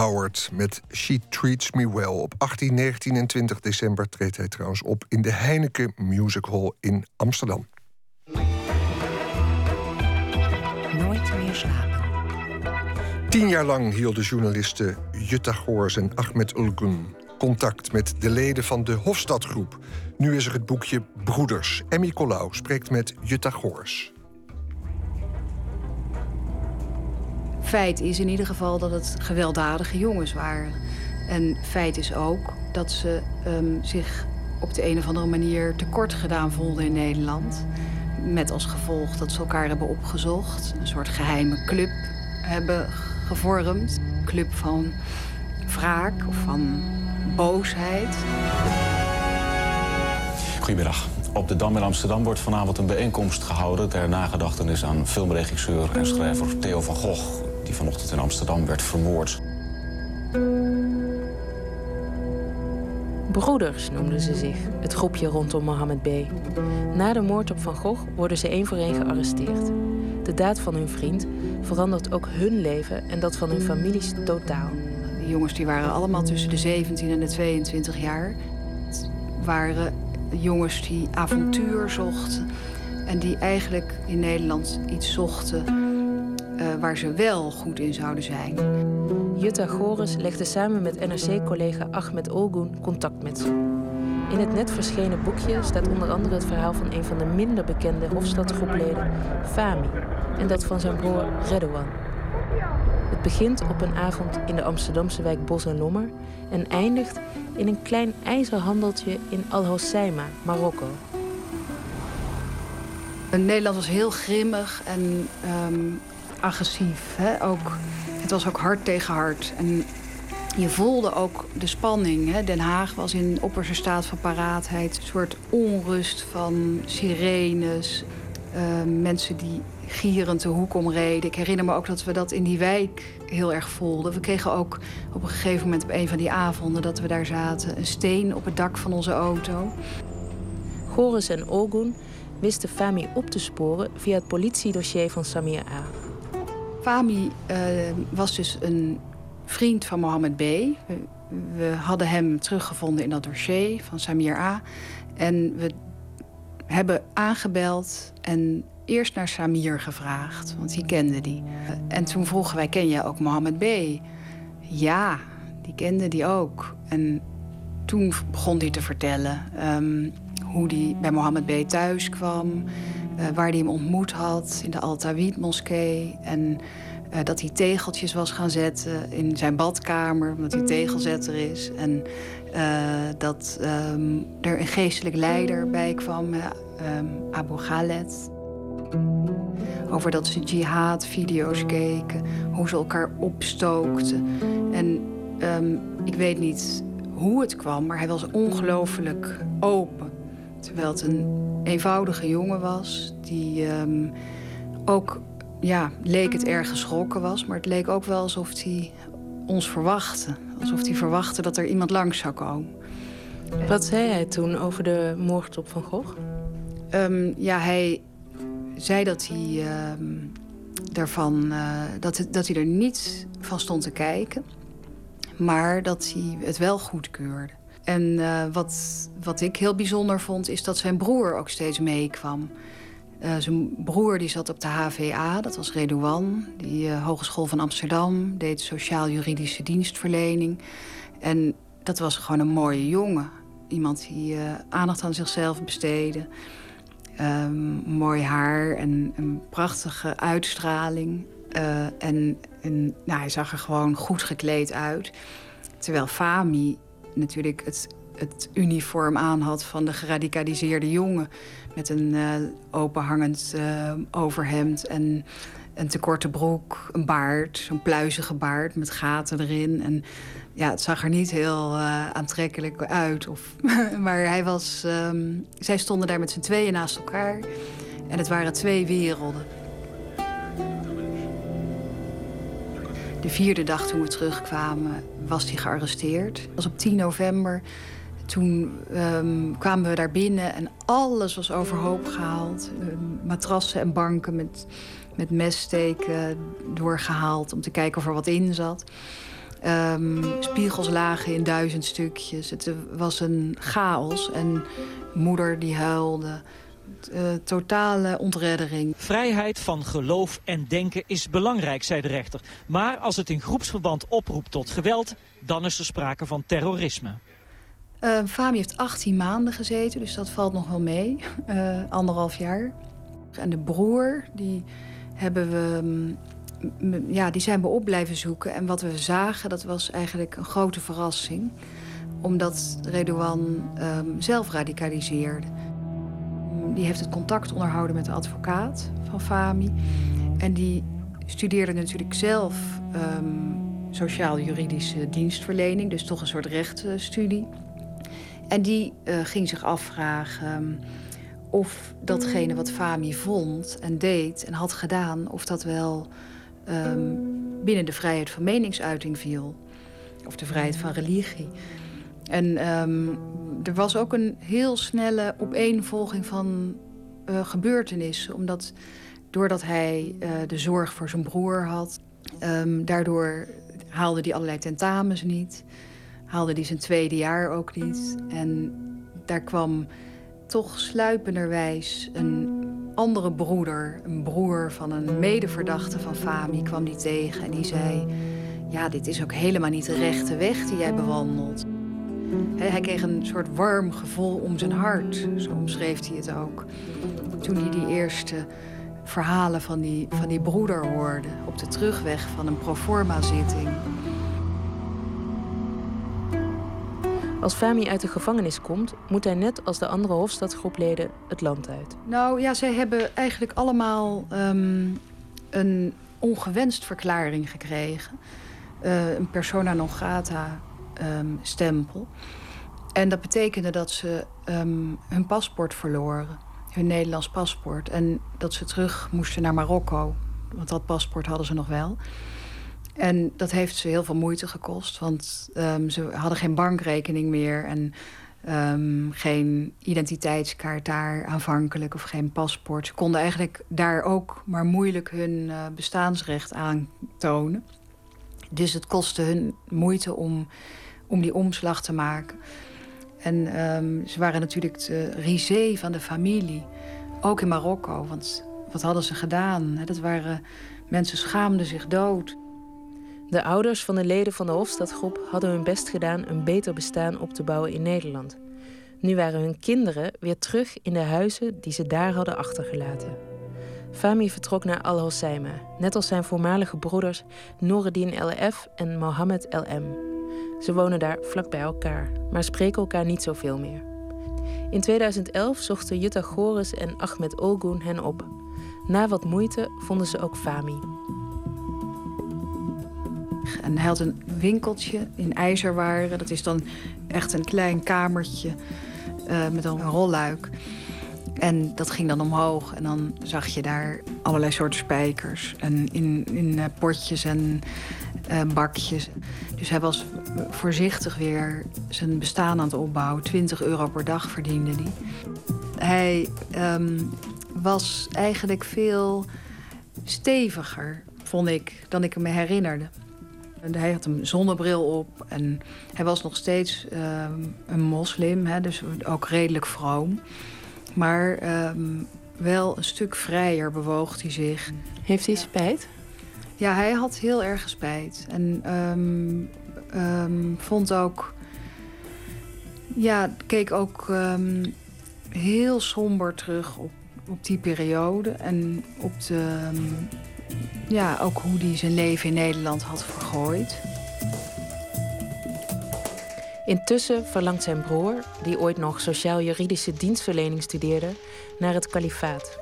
Howard met She Treats Me Well. Op 18, 19 en 20 december treedt hij trouwens op in de Heineken Music Hall in Amsterdam. Nooit meer slapen. Tien jaar lang hielden journalisten Jutta Goors en Ahmed Ulgun contact met de leden van de Hofstadgroep. Nu is er het boekje Broeders. Emmy Colau spreekt met Jutta Goors. Feit is in ieder geval dat het gewelddadige jongens waren. En feit is ook dat ze ehm, zich op de een of andere manier tekort gedaan voelden in Nederland. Met als gevolg dat ze elkaar hebben opgezocht. Een soort geheime club hebben gevormd. Een club van wraak of van boosheid. Goedemiddag. Op de Dam in Amsterdam wordt vanavond een bijeenkomst gehouden ter nagedachtenis aan filmregisseur en schrijver Theo van Gogh die vanochtend in Amsterdam werd vermoord. Broeders noemden ze zich, het groepje rondom Mohammed B. Na de moord op Van Gogh worden ze één voor één gearresteerd. De daad van hun vriend verandert ook hun leven en dat van hun families totaal. Die jongens die waren allemaal tussen de 17 en de 22 jaar. Het waren jongens die avontuur zochten en die eigenlijk in Nederland iets zochten uh, waar ze wel goed in zouden zijn. Jutta Goris legde samen met NRC-collega Ahmed Olgun contact met ze. In het net verschenen boekje staat onder andere het verhaal van een van de minder bekende Hofstadgroepleden, Fami, en dat van zijn broer Redouan. Het begint op een avond in de Amsterdamse wijk Bos en Lommer en eindigt in een klein ijzerhandeltje in Al Hoceima, Marokko. Nederland was heel grimmig en um, agressief. Hè? Ook, het was ook hard tegen hard. En je voelde ook de spanning. Hè? Den Haag was in opperste staat van paraatheid. Een soort onrust van sirenes. Uh, mensen die gierend de hoek omreden. Ik herinner me ook dat we dat in die wijk heel erg voelden. We kregen ook op een gegeven moment op een van die avonden dat we daar zaten... een steen op het dak van onze auto. Goris en Ogun wisten Fami op te sporen via het politiedossier van Samir A. Fami uh, was dus een vriend van Mohammed B. We, hadden hem teruggevonden in dat dossier van Samir A. En we hebben aangebeld en eerst naar Samir gevraagd, want die kende die. En toen vroegen wij, ken je ook Mohammed B? Ja, die kende die ook. En toen begon hij te vertellen um, hoe hij bij Mohammed B thuis kwam... Uh, waar hij hem ontmoet had in de Al-Tawid-moskee... en uh, dat hij tegeltjes was gaan zetten in zijn badkamer... omdat hij tegelzetter is. En uh, dat um, er een geestelijk leider bij kwam, um, Abu Khaled... Over dat ze jihad-video's keken, hoe ze elkaar opstookten. En um, ik weet niet hoe het kwam, maar hij was ongelooflijk open. Terwijl het een eenvoudige jongen was, die um, ook, ja, leek het erg geschrokken was. Maar het leek ook wel alsof hij ons verwachtte. Alsof hij verwachtte dat er iemand langs zou komen. Wat zei hij toen over de moord op Van Gogh? Um, ja, hij zei dat hij, uh, daarvan, uh, dat, dat hij er niet van stond te kijken. Maar dat hij het wel goedkeurde. En uh, wat, wat ik heel bijzonder vond, is dat zijn broer ook steeds meekwam. Uh, zijn broer die zat op de HVA, dat was Redouan. Die Hogeschool van Amsterdam, deed sociaal-juridische dienstverlening. En dat was gewoon een mooie jongen. Iemand die aandacht aan zichzelf besteedde. Um, mooi haar en een prachtige uitstraling. En, en nou, hij zag er gewoon goed gekleed uit. Terwijl Fami natuurlijk het, het uniform aan had van de geradicaliseerde jongen. Met een uh, openhangend uh, overhemd en een te korte broek, een baard, zo'n pluizige baard met gaten erin. En ja, het zag er niet heel uh, aantrekkelijk uit. Of, maar hij was, um, zij stonden daar met z'n tweeën naast elkaar. En het waren twee werelden. De vierde dag toen we terugkwamen, was hij gearresteerd. Dat was op 10 november. Toen um, kwamen we daar binnen en alles was overhoop gehaald. Um, matrassen en banken met, met messteken doorgehaald... om te kijken of er wat in zat. Um, spiegels lagen in duizend stukjes. Het was een chaos. En moeder die huilde. Uh, totale ontreddering. Vrijheid van geloof en denken is belangrijk, zei de rechter. Maar als het in groepsverband oproept tot geweld... dan is er sprake van terrorisme. Uh, Fami heeft 18 maanden gezeten, dus dat valt nog wel mee. Uh, anderhalf jaar. En de broer, die hebben we ja, die zijn we op blijven zoeken. En wat we zagen, dat was eigenlijk een grote verrassing. omdat Redouan ehm, zelf radicaliseerde. Die heeft het contact onderhouden met de advocaat van Fami. En die studeerde natuurlijk zelf ehm, sociaal-juridische dienstverlening, dus toch een soort rechtenstudie. En die eh, ging zich afvragen of datgene wat Fami vond en deed en had gedaan, of dat wel ehm, binnen de vrijheid van meningsuiting viel. Of de vrijheid van religie. En er was ook een heel snelle opeenvolging van uh, gebeurtenissen. Omdat doordat hij uh, de zorg voor zijn broer had, um, daardoor haalde hij allerlei tentamens niet. Haalde hij zijn tweede jaar ook niet. En daar kwam toch sluipenderwijs een andere broeder, een broer van een medeverdachte van Fami, kwam die tegen. En die zei: Ja, dit is ook helemaal niet de rechte weg die jij bewandelt. Hij kreeg een soort warm gevoel om zijn hart, zo omschreef hij het ook. Toen hij die eerste verhalen van die, van die broeder hoorde op de terugweg van een proforma-zitting. Als Fami uit de gevangenis komt, moet hij net als de andere Hofstadgroepleden het land uit. Nou ja, zij hebben eigenlijk allemaal ehm, een ongewenst verklaring gekregen. Uh, een persona non grata um, stempel. En dat betekende dat ze um, hun paspoort verloren hun Nederlands paspoort. En dat ze terug moesten naar Marokko. Want dat paspoort hadden ze nog wel. En dat heeft ze heel veel moeite gekost. Want um, ze hadden geen bankrekening meer. En geen identiteitskaart daar aanvankelijk. Of geen paspoort. Ze konden eigenlijk daar ook maar moeilijk hun uh, bestaansrecht aantonen. Dus het kostte hun moeite om, om die omslag te maken. En um, ze waren natuurlijk de risée van de familie. Ook in Marokko, want wat hadden ze gedaan? Dat waren, mensen schaamden zich dood. De ouders van de leden van de Hofstadgroep hadden hun best gedaan een beter bestaan op te bouwen in Nederland. Nu waren hun kinderen weer terug in de huizen die ze daar hadden achtergelaten. Fami vertrok naar Al Hoceima, net als zijn voormalige broeders Noureddin LF en Mohammed LM. Ze wonen daar vlak bij elkaar, maar spreken elkaar niet zoveel meer. In 2011 zochten Jutta Goris en Ahmed Olgun hen op. Na wat moeite vonden ze ook Fami. En hij had een winkeltje in IJzerwaren. Dat is dan echt een klein kamertje uh, met een rolluik. En dat ging dan omhoog en dan zag je daar allerlei soorten spijkers. En in, in uh, potjes en uh, bakjes. Dus hij was voorzichtig weer zijn bestaan aan het opbouwen. 20 euro per dag verdiende hij. Hij um, was eigenlijk veel steviger, vond ik, dan ik me herinnerde. Hij had een zonnebril op en hij was nog steeds um, een moslim, hè, dus ook redelijk vroom. Maar um, wel een stuk vrijer bewoog hij zich. Heeft hij spijt? Ja, hij had heel erg spijt. En um, um, vond ook... Ja, keek ook um, heel somber terug op, op die periode. En op de... ja, ook hoe hij zijn leven in Nederland had vergooid. Intussen verlangt zijn broer, die ooit nog sociaal-juridische dienstverlening studeerde, naar het kalifaat.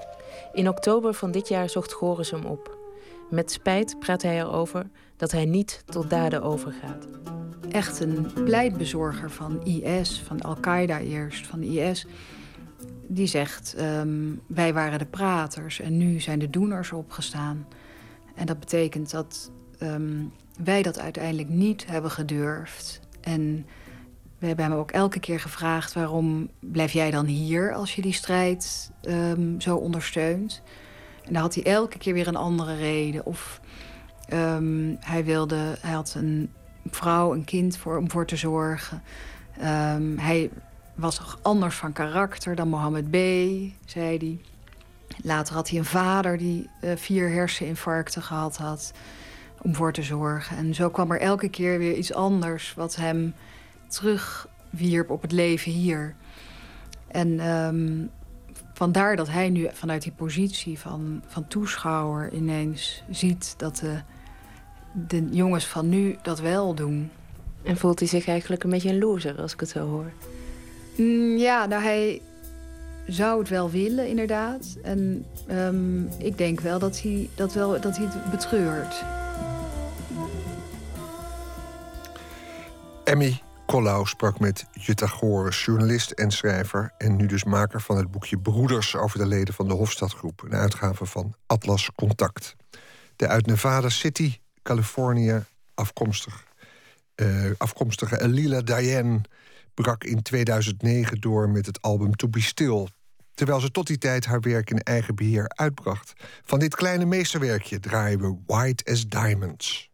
In oktober van dit jaar zocht Goris hem op. Met spijt praat hij erover dat hij niet tot daden overgaat. Echt een pleitbezorger van IS, van Al-Qaeda eerst, van IS. Die zegt, um, wij waren de praters en nu zijn de doeners opgestaan. En dat betekent dat um, wij dat uiteindelijk niet hebben gedurfd. En we hebben hem ook elke keer gevraagd... waarom blijf jij dan hier als je die strijd um, zo ondersteunt? En dan had hij elke keer weer een andere reden. Of um, hij wilde, hij had een vrouw, een kind voor, om voor te zorgen. Um, hij was anders van karakter dan Mohammed B, zei hij. Later had hij een vader die uh, vier herseninfarcten gehad had om voor te zorgen. En zo kwam er elke keer weer iets anders wat hem terugwierp op het leven hier. En um, vandaar dat hij nu vanuit die positie van, van toeschouwer ineens ziet dat de, de jongens van nu dat wel doen. En voelt hij zich eigenlijk een beetje een loser als ik het zo hoor? Mm, ja, nou hij zou het wel willen, inderdaad. En ehm, ik denk wel dat hij, dat wel, dat hij het betreurt. Emmy Collau sprak met Jutta Goris, journalist en schrijver... en nu dus maker van het boekje Broeders over de leden van de Hofstadgroep... een uitgave van Atlas Contact. De uit Nevada City, Californië, afkomstig, uh, afkomstige Elila Diane... brak in 2009 door met het album To Be Still... terwijl ze tot die tijd haar werk in eigen beheer uitbracht. Van dit kleine meesterwerkje draaien we White as Diamonds.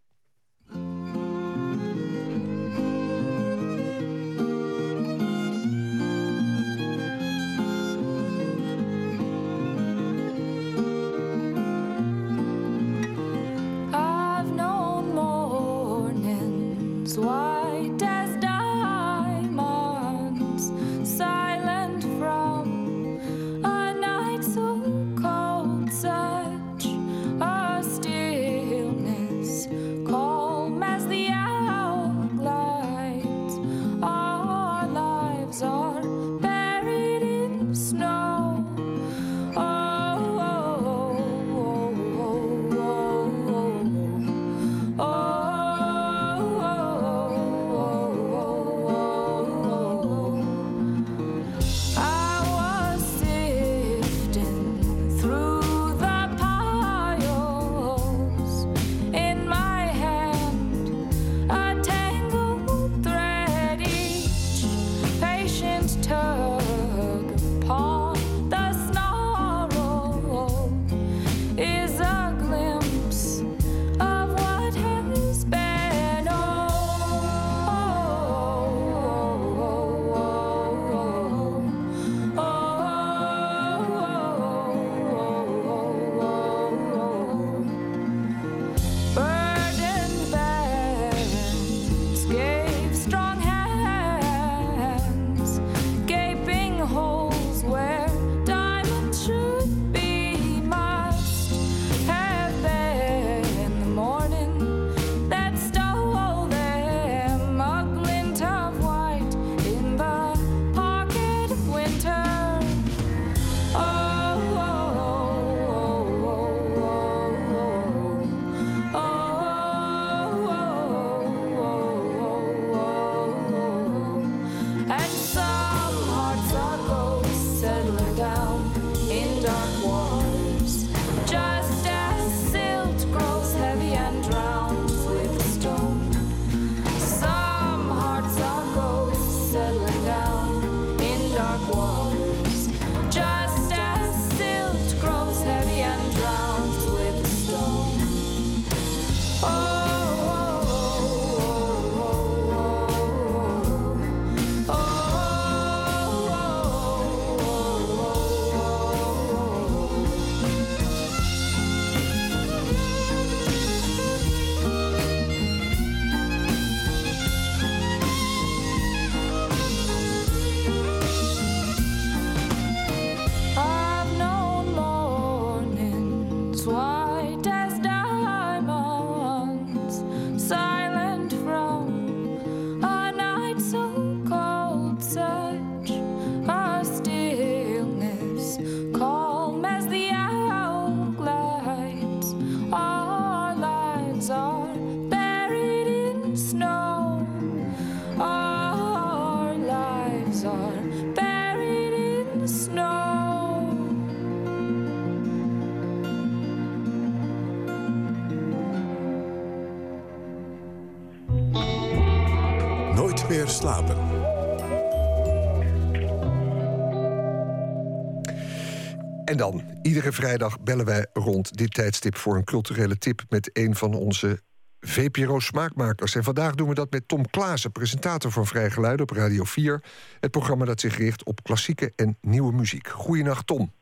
Iedere vrijdag bellen wij rond dit tijdstip voor een culturele tip met een van onze VPRO-smaakmakers. En vandaag doen we dat met Tom Klaassen, presentator van Vrij Geluid op Radio 4. Het programma dat zich richt op klassieke en nieuwe muziek. Goedenacht, Tom.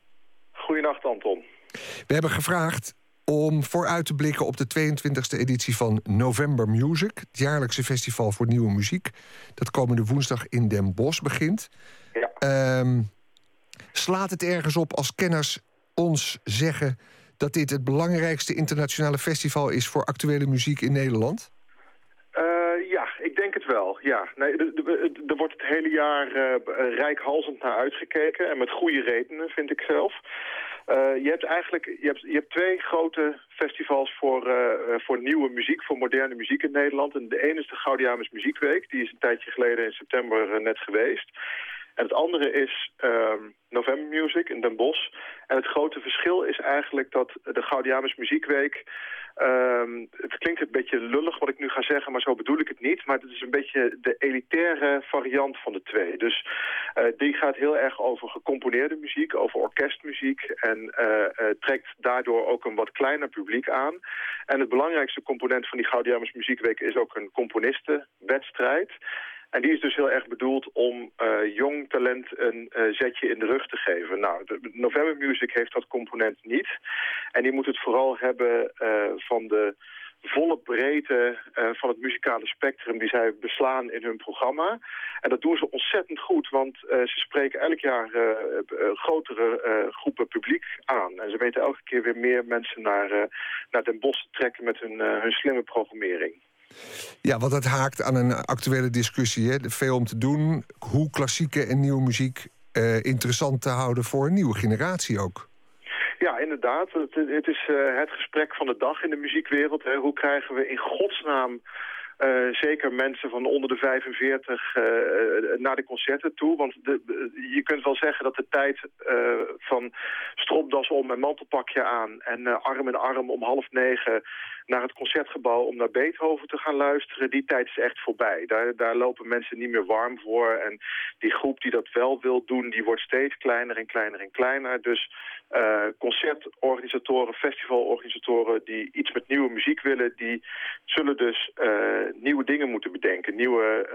Goedenacht, Anton. We hebben gevraagd om vooruit te blikken op de 22e editie van November Music, het jaarlijkse festival voor nieuwe muziek, dat komende woensdag in Den Bosch begint. Ja. Ehm, slaat het ergens op als kenners ons zeggen dat dit het belangrijkste internationale festival is voor actuele muziek in Nederland? Uh, ja, ik denk het wel, ja. Nee, er wordt het hele jaar uh, naar uitgekeken. En met goede redenen, vind ik zelf. Uh, je hebt eigenlijk je hebt, je hebt twee grote festivals voor, voor nieuwe muziek, voor moderne muziek in Nederland. En de ene is de Gaudiamus Muziekweek. Die is een tijdje geleden in september net geweest. En het andere is uh, November Music in Den Bosch. En het grote verschil is eigenlijk dat de Gaudiamus Muziekweek... Um, het klinkt een beetje lullig wat ik nu ga zeggen, maar zo bedoel ik het niet. Maar het is een beetje de elitaire variant van de twee. Dus uh, die gaat heel erg over gecomponeerde muziek, over orkestmuziek. En uh, uh, trekt daardoor ook een wat kleiner publiek aan. En het belangrijkste component van die Gaudiamus Muziekweek is ook een componistenwedstrijd. En die is dus heel erg bedoeld om uh, jong talent een uh, zetje in de rug te geven. Nou, de November Music heeft dat component niet. En die moet het vooral hebben uh, van de volle breedte van het muzikale spectrum die zij beslaan in hun programma. En dat doen ze ontzettend goed, want ze spreken elk jaar grotere groepen publiek aan. En ze weten elke keer weer meer mensen naar, naar Den Bosch te trekken met hun, hun slimme programmering. Ja, want dat haakt aan een actuele discussie. Hè? Veel om te doen. Hoe klassieke en nieuwe muziek uh, interessant te houden voor een nieuwe generatie ook. Ja, inderdaad. Het, het is uh, het gesprek van de dag in de muziekwereld. Hè. Hoe krijgen we in godsnaam uh, zeker mensen van onder de 45 uh, naar de concerten toe. Want de, je kunt wel zeggen dat de tijd van stropdas om en mantelpakje aan... en arm in arm om half negen naar het concertgebouw om naar Beethoven te gaan luisteren, die tijd is echt voorbij. Daar, daar lopen mensen niet meer warm voor. En die groep die dat wel wil doen, die wordt steeds kleiner en kleiner en kleiner. Dus uh, concertorganisatoren, festivalorganisatoren die iets met nieuwe muziek willen, die zullen dus uh, nieuwe dingen moeten bedenken. Nieuwe,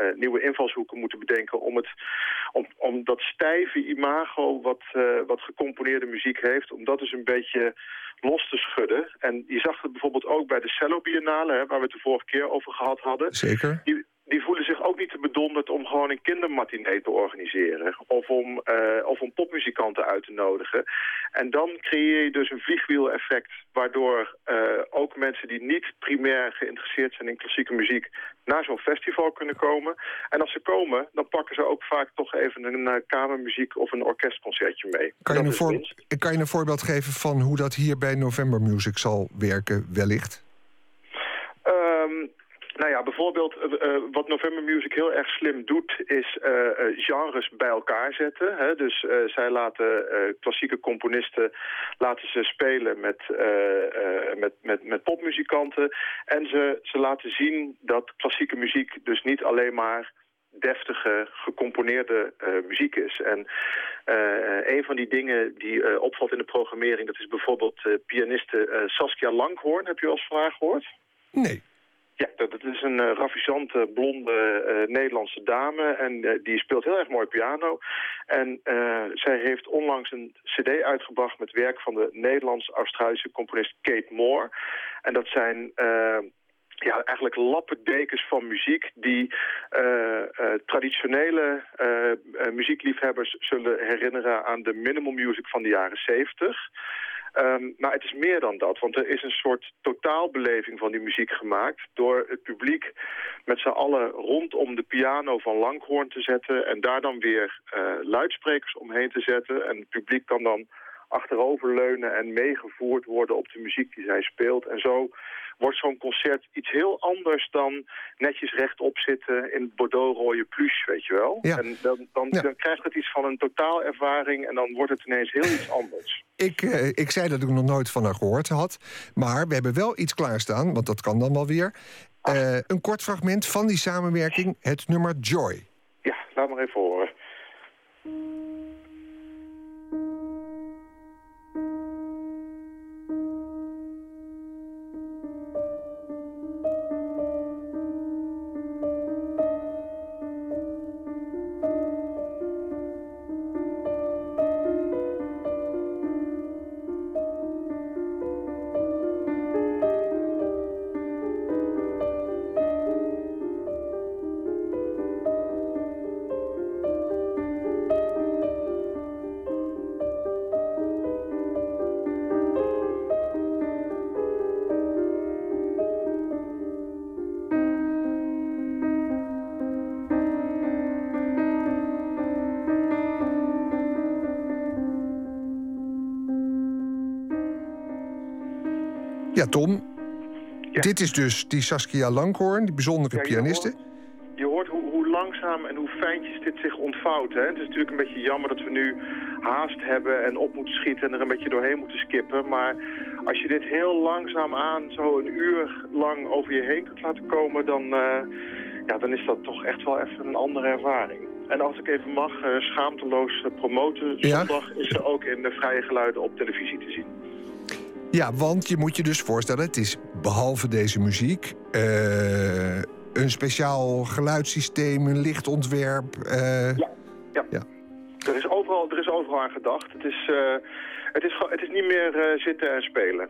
uh, nieuwe invalshoeken moeten bedenken om, het, om, om dat stijve imago wat, wat gecomponeerde muziek heeft, om dat dus een beetje los te schudden. En je zag het bijvoorbeeld ook bij de Cello Biennale, hè, waar we het de vorige keer over gehad hadden. Zeker. Die, die voelen zich ook niet te bedonderd om gewoon een kindermatinee te organiseren. Of om, uh, of om popmuzikanten uit te nodigen. En dan creëer je dus een vliegwiel-effect... waardoor uh, ook mensen die niet primair geïnteresseerd zijn in klassieke muziek... naar zo'n festival kunnen komen. En als ze komen, dan pakken ze ook vaak toch even een uh, kamermuziek... of een orkestconcertje mee. Kan je, een voor... kan je een voorbeeld geven van hoe dat hier bij November Music zal werken, wellicht? Nou ja, bijvoorbeeld uh, wat November Music heel erg slim doet... is uh, genres bij elkaar zetten. Hè? Dus zij laten klassieke componisten laten ze spelen met, met, met, met popmuzikanten. En ze, ze laten zien dat klassieke muziek dus niet alleen maar deftige, gecomponeerde muziek is. En een van die dingen die opvalt in de programmering... dat is bijvoorbeeld pianiste Saskia Langhoorn. Heb je al eens van haar gehoord? Nee. Ja, dat, is een uh, ravissante, blonde uh, Nederlandse dame. En uh, die speelt heel erg mooi piano. En zij heeft onlangs een cd uitgebracht met werk van de Nederlands-Australische componist Kate Moore. En dat zijn ja, eigenlijk lappendekens van muziek die traditionele muziekliefhebbers zullen herinneren aan de minimal music van de jaren 70. Um, maar het is meer dan dat, want er is een soort totaalbeleving van die muziek gemaakt... door het publiek met z'n allen rondom de piano van Langhoorn te zetten... en daar dan weer uh, luidsprekers omheen te zetten. En het publiek kan dan achteroverleunen en meegevoerd worden op de muziek die zij speelt. En zo wordt zo'n concert iets heel anders dan netjes rechtop zitten in Bordeaux-rode pluche, weet je wel. Ja. En dan, dan, Ja. dan krijgt het iets van een totaalervaring en dan wordt het ineens heel iets anders. Ik, eh, ik zei dat ik nog nooit van haar gehoord had. Maar we hebben wel iets klaarstaan, want dat kan dan wel weer. Eh, een kort fragment van die samenwerking, het nummer Joy. Ja, laat maar even horen. Ja, Tom. Dit is dus die Saskia Langhoorn, die bijzondere Ja, je pianiste. hoort- Je hoort hoe, hoe langzaam en hoe fijntjes dit zich ontvouwt. Hè? Het is natuurlijk een beetje jammer dat we nu haast hebben en op moeten schieten en er een beetje doorheen moeten skippen. Maar als je dit heel langzaam aan zo een uur lang over je heen kunt laten komen, dan, eh, ja, dan is dat toch echt wel even een andere ervaring. En als ik even mag, eh, schaamteloos eh, promoten, Ja? zondag is er ook in de Vrije Geluiden op televisie. Ja, want je moet je dus voorstellen, het is behalve deze muziek... eh, een speciaal geluidssysteem, een lichtontwerp. eh, Ja. Ja. Er is overal, er is overal aan gedacht. Het is, eh, het is, het is niet meer zitten en spelen.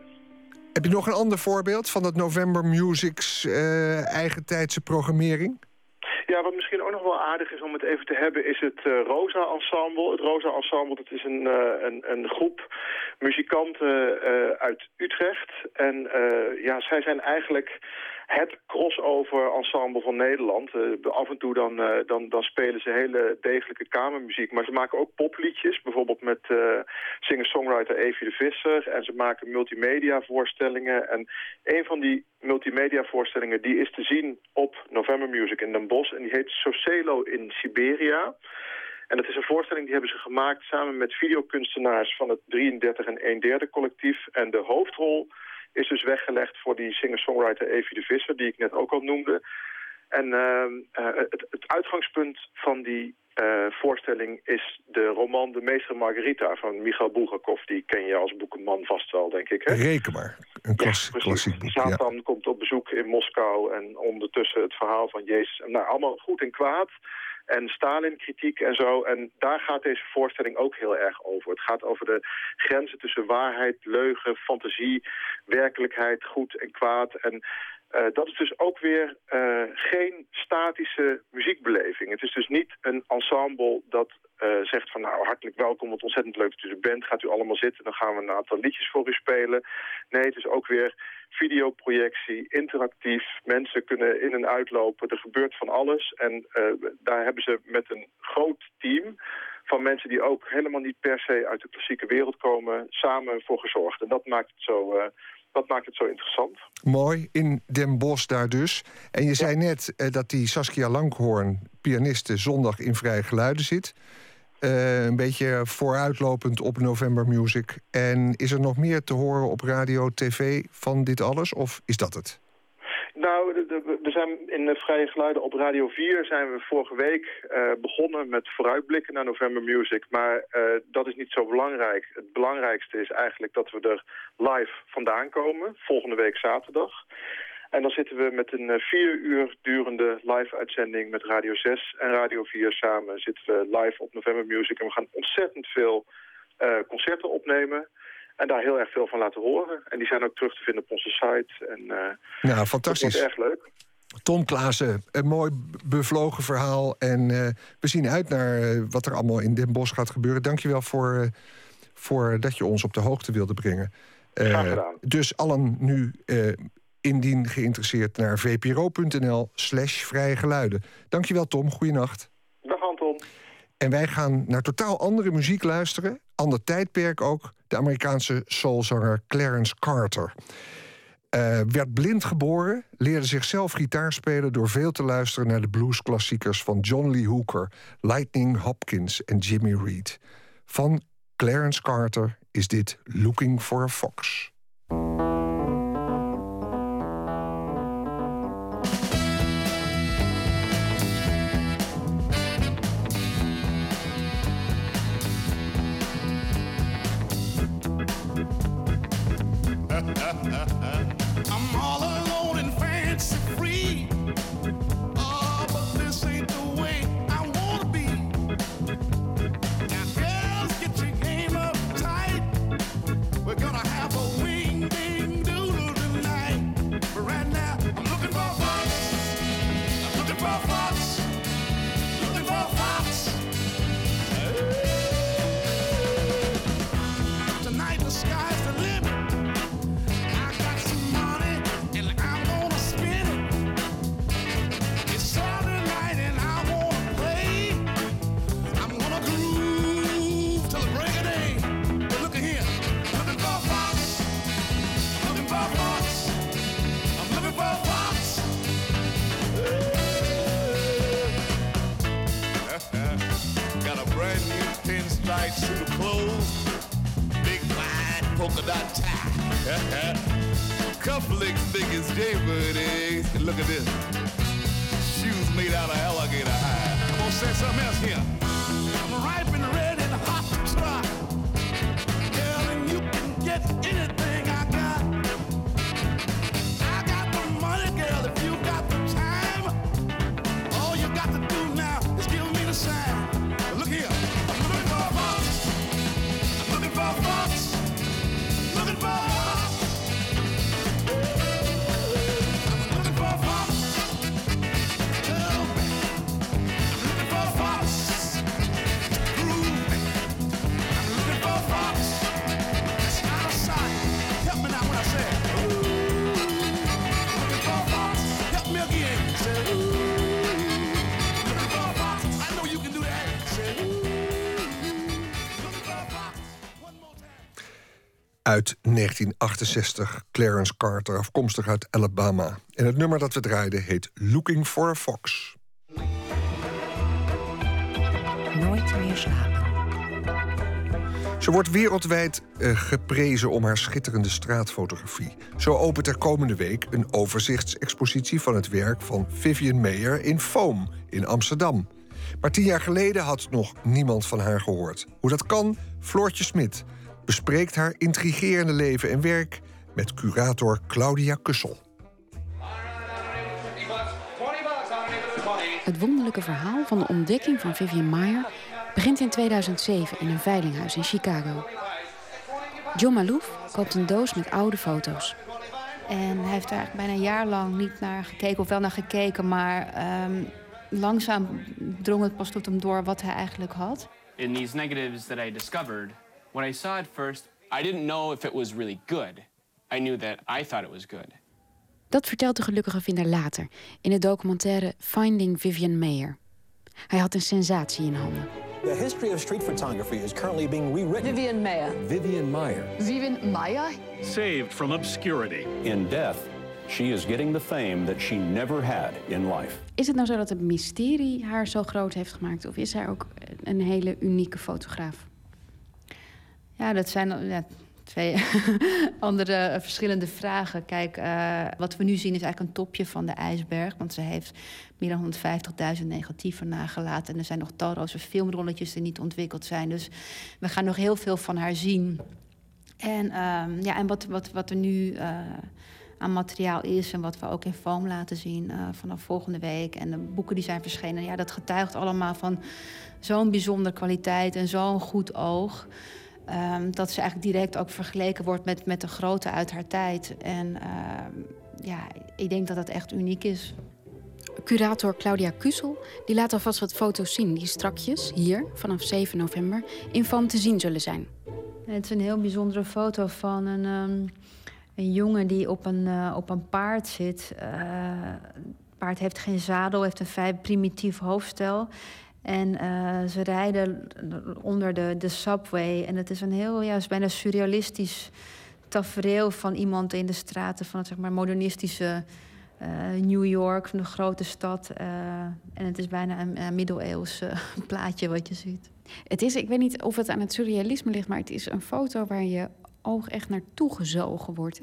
Heb je nog een ander voorbeeld van dat November Music's eh eigen tijdse programmering? Ja, wat misschien ook nog wel aardig is om het even te hebben, is het Rosa Ensemble. Het Rosa Ensemble, dat is een, een, een groep muzikanten eh, uit Utrecht. En eh, ja, zij zijn eigenlijk het crossover ensemble van Nederland. Eh, af en toe dan, dan, dan spelen ze hele degelijke kamermuziek. Maar ze maken ook popliedjes, bijvoorbeeld met singer-songwriter Evie de Visser. En ze maken multimedia voorstellingen. En een van die multimedia voorstellingen die is te zien op November Music in Den Bosch. En die heet Socelo in Siberia. En dat is een voorstelling die hebben ze gemaakt samen met videokunstenaars van het 33 en 1 derde collectief. En de hoofdrol is dus weggelegd voor die singer-songwriter Evie de Visser, die ik net ook al noemde. En ehm, eh, het, het uitgangspunt van die eh, voorstelling is de roman De Meester Margarita van Michael Bulgakov. Die ken je als boekenman vast wel, denk ik. Hè? Reken maar. Een klas- klassiek boek. Ja. Satan komt op bezoek in Moskou en ondertussen het verhaal van Jezus. Nou, allemaal goed en kwaad. En Stalin-kritiek en zo. En daar gaat deze voorstelling ook heel erg over. Het gaat over de grenzen tussen waarheid, leugen, fantasie, werkelijkheid, goed en kwaad. En eh, dat is dus ook weer eh, geen statische muziekbeleving. Het is dus niet een ensemble dat eh, zegt van nou hartelijk welkom, wat ontzettend leuk dat u er bent. Gaat u allemaal zitten, dan gaan we een aantal liedjes voor u spelen. Nee, het is ook weer videoprojectie, interactief. Mensen kunnen in en uitlopen, er gebeurt van alles. En daar hebben ze met een groot team van mensen die ook helemaal niet per se uit de klassieke wereld komen, samen voor gezorgd. En dat maakt het zo, dat maakt het zo interessant. Mooi, in Den Bosch daar dus. En je zei net eh, dat die Saskia Langhoorn, pianiste, zondag in Vrije Geluiden zit. Eh, een beetje vooruitlopend op November Music. En is er nog meer te horen op radio, tv van dit alles? Of is dat het? Nou, zijn in de Vrije Geluiden op Radio 4 zijn we vorige week eh, begonnen met vooruitblikken naar November Music. Maar eh, dat is niet zo belangrijk. Het belangrijkste is eigenlijk dat we er live vandaan komen, volgende week zaterdag. En dan zitten we met een eh, vier uur durende live-uitzending met Radio 6 en Radio 4 samen. Zitten we live op November Music en we gaan ontzettend veel concerten opnemen. En daar heel erg veel van laten horen. En die zijn ook terug te vinden op onze site. En, eh, Nou, fantastisch. Dat wordt erg leuk. Tom Klaassen, een mooi bevlogen verhaal. En eh, we zien uit naar eh, wat er allemaal in Den Bosch gaat gebeuren. Dankjewel voor, eh, voor dat je ons op de hoogte wilde brengen. Graag gedaan. Dus allen nu indien geïnteresseerd naar vpro.nl slash vrije geluiden. Dankjewel Tom, goeienacht. Dag Anton. En wij gaan naar totaal andere muziek luisteren. Ander tijdperk ook. De Amerikaanse soulzanger Clarence Carter. Eh, werd blind geboren, leerde zichzelf gitaar spelen... door veel te luisteren naar de bluesklassiekers van John Lee Hooker... Lightning Hopkins en Jimmy Reed. Van Clarence Carter is dit Looking for a Fox. Uit 1968, Clarence Carter, afkomstig uit Alabama. En het nummer dat we draaiden heet Looking for a Fox. Nooit meer slapen. Ze wordt wereldwijd eh, geprezen om haar schitterende straatfotografie. Zo opent er komende week een overzichtsexpositie van het werk van Vivian Mayer in Foam in Amsterdam. Maar tien jaar geleden had nog niemand van haar gehoord. Hoe dat kan? Floortje Smit bespreekt haar intrigerende leven en werk met curator Claudia Kussel. Het wonderlijke verhaal van de ontdekking van Vivian Meyer begint in 2007 in een veilinghuis in Chicago. John Malouf koopt een doos met oude foto's. En hij heeft er eigenlijk bijna een jaar lang niet naar gekeken, of wel naar gekeken, maar ehm, langzaam drong het pas tot hem door wat hij eigenlijk had. in these negatives that I discovered, when I saw it first, I didn't know if it was really good. I knew that I thought it was good. Dat vertelt de gelukkige vinder later in de documentaire Finding Vivian Mayer. Hij had een sensatie in handen. The history of street photography is currently being rewritten. Vivian Mayer. Vivian Meyer. Vivian Maya? Saved from obscurity. In death, she is getting the fame that she never had in life. Is het nou zo dat het mysterie haar zo groot heeft gemaakt? Of is hij ook een hele unieke fotograaf? Ja, dat zijn ja, twee andere eh, verschillende vragen. Kijk, eh, wat we nu zien is eigenlijk een topje van de ijsberg. Want ze heeft meer dan 150.000 negatieven nagelaten. En er zijn nog talloze filmrolletjes die niet ontwikkeld zijn. Dus we gaan nog heel veel van haar zien. En, ehm, ja, en wat, wat, wat er nu eh, aan materiaal is en wat we ook in foam laten zien vanaf volgende week. En de boeken die zijn verschenen, ja, dat getuigt allemaal van zo'n bijzondere kwaliteit en zo'n goed oog. Ehm, dat ze eigenlijk direct ook vergeleken wordt met, met de grote uit haar tijd. En ehm, ja, ik denk dat dat echt uniek is. Curator Claudia Kussel die laat alvast wat foto's zien die strakjes hier vanaf 7 november in Foam te zien zullen zijn. Het is een heel bijzondere foto van een, ehm, een jongen die op een, eh, op een paard zit. Eh, het paard heeft geen zadel, heeft een vrij primitief hoofdstel. En eh, ze rijden onder de, de subway. En het is een heel, ja, is bijna surrealistisch tafereel van iemand in de straten van het zeg maar, modernistische eh, New York, van de grote stad. eh, en het is bijna een, een middeleeuws plaatje wat je ziet. Het is, ik weet niet of het aan het surrealisme ligt, maar het is een foto waar je oog echt naartoe gezogen wordt.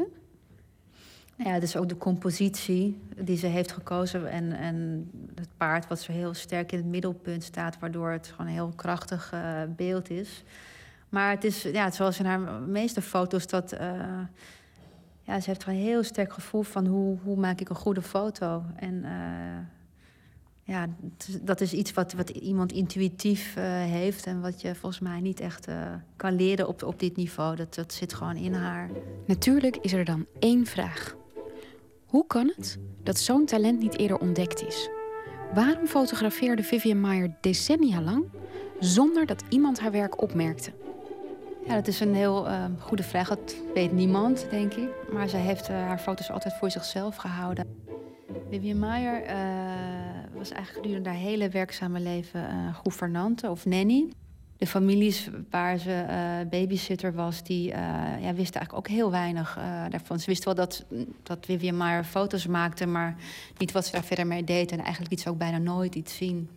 Nou Ja, is ook de compositie die ze heeft gekozen. En, en het paard wat zo heel sterk in het middelpunt staat, waardoor het gewoon een heel krachtig eh, beeld is. Maar het is, ja, zoals in haar meeste foto's, dat. eh, ja, ze heeft gewoon een heel sterk gevoel van hoe, hoe maak ik een goede foto. En eh, ja, dat is iets wat, wat iemand intuïtief heeft en wat je volgens mij niet echt kan leren op, op dit niveau. Dat, dat zit gewoon in haar. Natuurlijk is er dan één vraag. Hoe kan het dat zo'n talent niet eerder ontdekt is? Waarom fotografeerde Vivian Meyer decennia lang zonder dat iemand haar werk opmerkte? Ja, dat is een heel eh, goede vraag. Dat weet niemand, denk ik. Maar zij heeft eh, haar foto's altijd voor zichzelf gehouden. Vivian Maier eh, was eigenlijk gedurende haar hele werkzame leven eh gouvernante of nanny. De families waar ze eh, babysitter was, die eh, ja, wisten eigenlijk ook heel weinig eh, daarvan. Ze wisten wel dat, dat Vivian Maier foto's maakte, maar niet wat ze daar verder mee deed. En eigenlijk liet ze ook bijna nooit iets zien.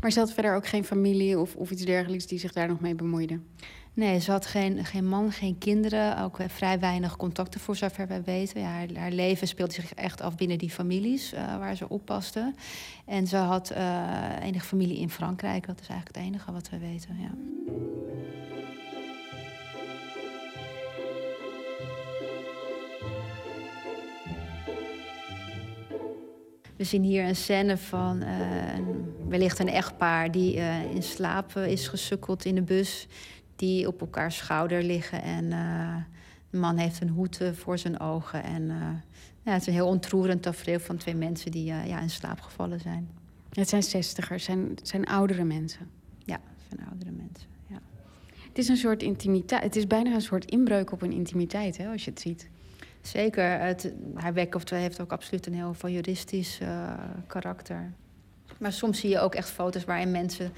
Maar ze had verder ook geen familie of, of iets dergelijks die zich daar nog mee bemoeide. Nee, ze had geen, geen man, geen kinderen. Ook vrij weinig contacten voor zover wij weten. Ja, haar, leven speelde zich echt af binnen die families uh, waar ze oppaste. En ze had uh, enige familie in Frankrijk. Dat is eigenlijk het enige wat we weten. Ja. We zien hier een scène van wellicht een echtpaar die in slaap is gesukkeld in de bus die op elkaars schouder liggen. En uh, de man heeft een hoed uh, voor zijn ogen. En uh, ja, het is een heel ontroerend tafereel van twee mensen die ja, in slaap gevallen zijn. Het zijn zestigers, zijn, zijn oudere mensen. Ja, het zijn oudere mensen. Ja. Het is een soort intimiteit. Het is bijna een soort inbreuk op een intimiteit, hè, als je het ziet. Zeker. Het, haar werk heeft ook absoluut een heel voyeuristisch karakter. Maar soms zie je ook echt foto's waarin mensen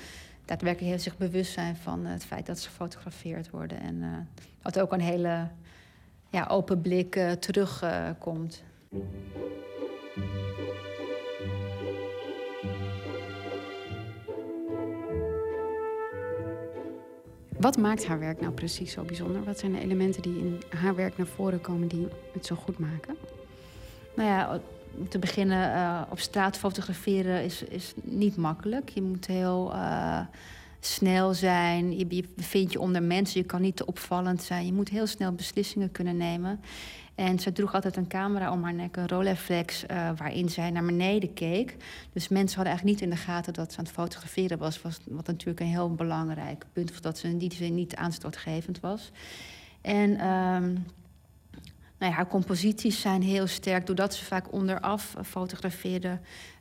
daadwerkelijk heel zich bewust zijn van het feit dat ze gefotografeerd worden. En dat ook een hele ja, open blik uh, terugkomt. Uh, Wat maakt haar werk nou precies zo bijzonder? Wat zijn de elementen die in haar werk naar voren komen die het zo goed maken? Nou ja, te beginnen, uh, op straat fotograferen is, is niet makkelijk. Je moet heel uh, snel zijn. Je, je bevindt je onder mensen. Je kan niet te opvallend zijn. Je moet heel snel beslissingen kunnen nemen. En ze droeg altijd een camera om haar nek, een Rolleiflex, uh, waarin zij naar beneden keek. Dus mensen hadden eigenlijk niet in de gaten dat ze aan het fotograferen was. was wat natuurlijk een heel belangrijk punt was, dat ze in niet aanstootgevend was. En... Uh, nou haar composities zijn heel sterk. Doordat ze vaak onderaf fotografeerde,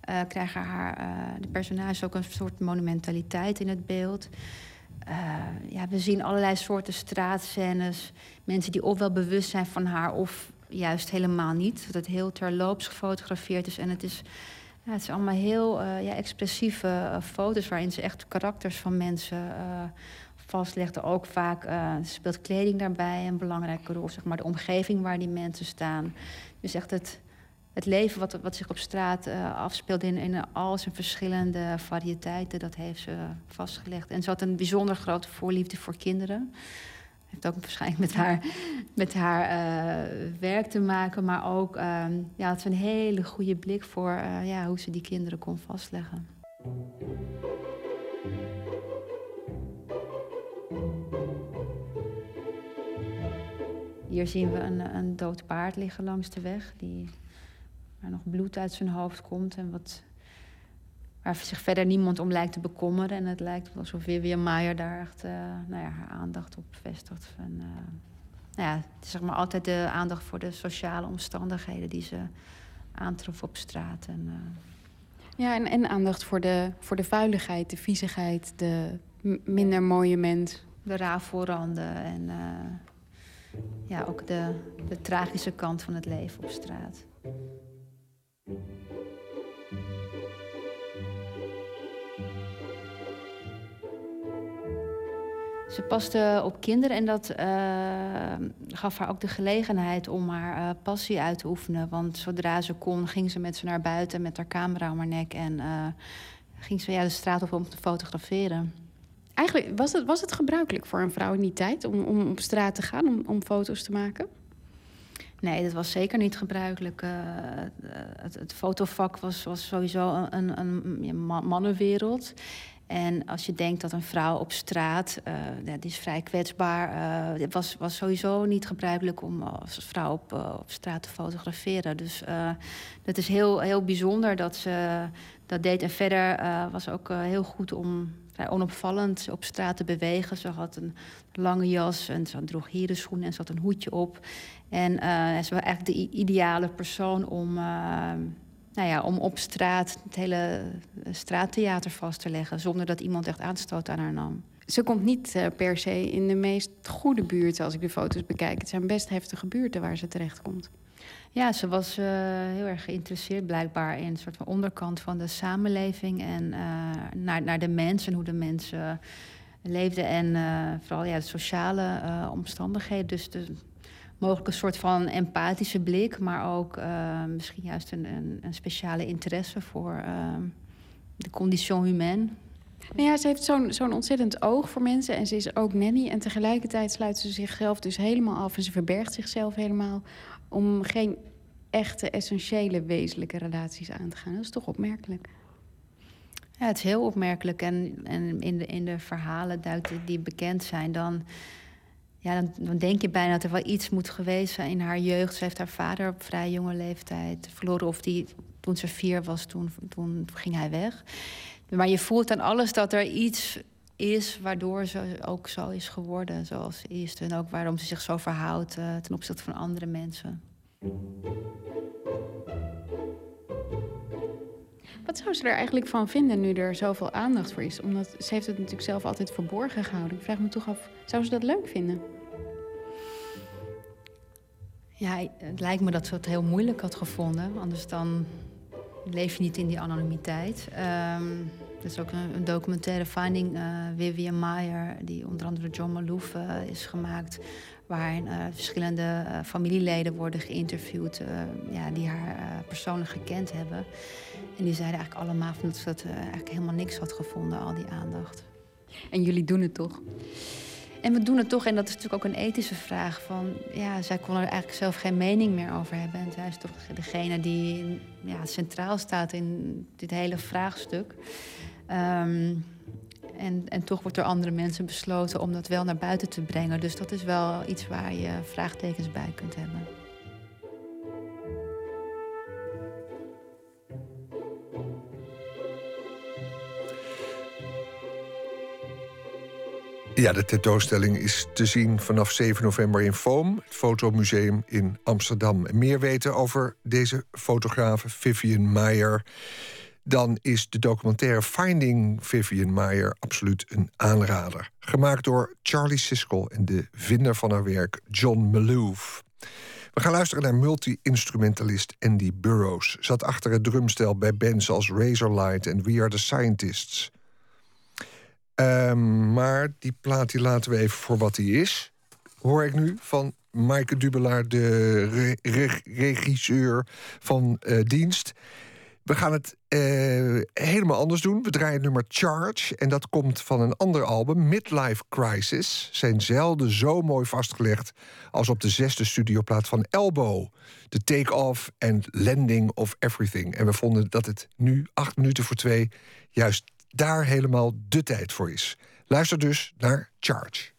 uh, krijgen haar, uh, de personages ook een soort monumentaliteit in het beeld. Uh, ja, we zien allerlei soorten straatscènes. Mensen die of wel bewust zijn van haar of juist helemaal niet. Dat het heel terloops gefotografeerd is. En het is, het is allemaal heel ja, expressieve foto's waarin ze echt karakters van mensen vastlegde. Ook vaak uh, speelt kleding daarbij een belangrijke rol. Zeg maar de omgeving waar die mensen staan. Dus echt het, het leven wat, wat zich op straat uh, afspeelt in, in al zijn verschillende variëteiten, dat heeft ze vastgelegd. En ze had een bijzonder grote voorliefde voor kinderen. Heeft ook waarschijnlijk met haar, met haar uh, werk te maken, maar ook uh, ja, had ze een hele goede blik voor ja, hoe ze die kinderen kon vastleggen. Hier zien we een, een dood paard liggen langs de weg. Die, waar nog bloed uit zijn hoofd komt. En wat, waar zich verder niemand om lijkt te bekommeren. En het lijkt alsof Vivian Maier daar echt uh, nou ja, haar aandacht op vestigt. En, uh, nou ja, het is zeg maar altijd de aandacht voor de sociale omstandigheden die ze aantrof op straat. En, uh... Ja, en, en aandacht voor de, voor de vuiligheid, de viezigheid, de minder mooie mens. De rafelranden en ja, ook de, de tragische kant van het leven op straat. Ze paste op kinderen en dat uh, gaf haar ook de gelegenheid om haar uh, passie uit te oefenen. Want zodra ze kon, ging ze met ze naar buiten met haar camera om haar nek en uh, ging ze ja, de straat op om te fotograferen. Eigenlijk was het, was het gebruikelijk voor een vrouw in die tijd om, om op straat te gaan om, om foto's te maken? Nee, dat was zeker niet gebruikelijk. Uh, het, het, fotovak was, was sowieso een, een, mannenwereld. En als je denkt dat een vrouw op straat, uh, die is vrij kwetsbaar, uh, het was, was sowieso niet gebruikelijk om als vrouw op, op straat te fotograferen. Dus het is heel, heel bijzonder dat ze dat deed. En verder was ook heel goed om vrij onopvallend op straat te bewegen. Ze had een lange jas en ze droeg hierenschoenen en ze een hoedje op. En ze was eigenlijk de ideale persoon om nou ja, om op straat het hele straattheater vast te leggen... zonder dat iemand echt aanstoot aan haar nam. Ze komt niet per se in de meest goede buurten als ik de foto's bekijk. Het zijn best heftige buurten waar ze terecht komt. Ja, ze was uh, heel erg geïnteresseerd blijkbaar in een soort van onderkant van de samenleving... en uh, naar, naar de mensen en hoe de mensen leefden. En vooral ja, de sociale omstandigheden. Dus de, mogelijk een soort van empathische blik, maar ook misschien juist een, een, een, speciale interesse voor uh, de condition humaine. Nou ja, ze heeft zo'n zo'n ontzettend oog voor mensen en ze is ook nanny. En tegelijkertijd sluit ze zichzelf dus helemaal af en ze verbergt zichzelf helemaal om geen echte, essentiële, wezenlijke relaties aan te gaan. Dat is toch opmerkelijk. Ja, het is heel opmerkelijk. En, en in, de, in de verhalen die bekend zijn, dan, ja, dan, dan, denk je bijna dat er wel iets moet geweest zijn in haar jeugd. Ze heeft haar vader op vrij jonge leeftijd verloren. Of die, toen ze vier was, toen, toen ging hij weg. Maar je voelt aan alles dat er iets is waardoor ze ook zo is geworden zoals ze is. En ook waarom ze zich zo verhoudt uh, ten opzichte van andere mensen. Wat zou ze er eigenlijk van vinden nu er zoveel aandacht voor is? Omdat ze heeft het natuurlijk zelf altijd verborgen gehouden. Ik vraag me toch af, zou ze dat leuk vinden? Ja, het lijkt me dat ze het heel moeilijk had gevonden. Anders dan leef je niet in die anonimiteit. Um, er is ook een, een documentaire Finding uh, Vivian Meyer, die onder andere John Malouf uh, is gemaakt. Waarin uh, verschillende familieleden worden geïnterviewd ja, die haar persoonlijk gekend hebben. En die zeiden eigenlijk allemaal dat ze het eigenlijk helemaal niks had gevonden, al die aandacht. En jullie doen het toch? En we doen het toch, en dat is natuurlijk ook een ethische vraag. Van, ja, zij kon er eigenlijk zelf geen mening meer over hebben. En zij is toch degene die ja, centraal staat in dit hele vraagstuk. Um, en, en toch wordt door andere mensen besloten om dat wel naar buiten te brengen. Dus dat is wel iets waar je vraagtekens bij kunt hebben. Ja, de tentoonstelling is te zien vanaf 7 november in Foam, het fotomuseum in Amsterdam. meer weten over deze fotograaf Vivian Meijer, dan is de documentaire Finding Vivian Meijer absoluut een aanrader. Gemaakt door Charlie Siskel en de vinder van haar werk, John Malouf. We gaan luisteren naar multi-instrumentalist Andy Burroughs. Zat achter het drumstel bij bands als Razorlight en We Are The Scientists. Um, maar die plaat die laten we even voor wat die is. Hoor ik nu van Maaike Dubelaar, de regisseur van uh, dienst. We gaan het uh, helemaal anders doen. We draaien het nummer Charge. En dat komt van een ander album, Midlife Crisis. Zijn zelden zo mooi vastgelegd als op de zesde studioplaat van Elbow. The Take-Off and Landing of Everything. En we vonden dat het nu, acht minuten voor twee, juist daar helemaal de tijd voor is. Luister dus naar Charge.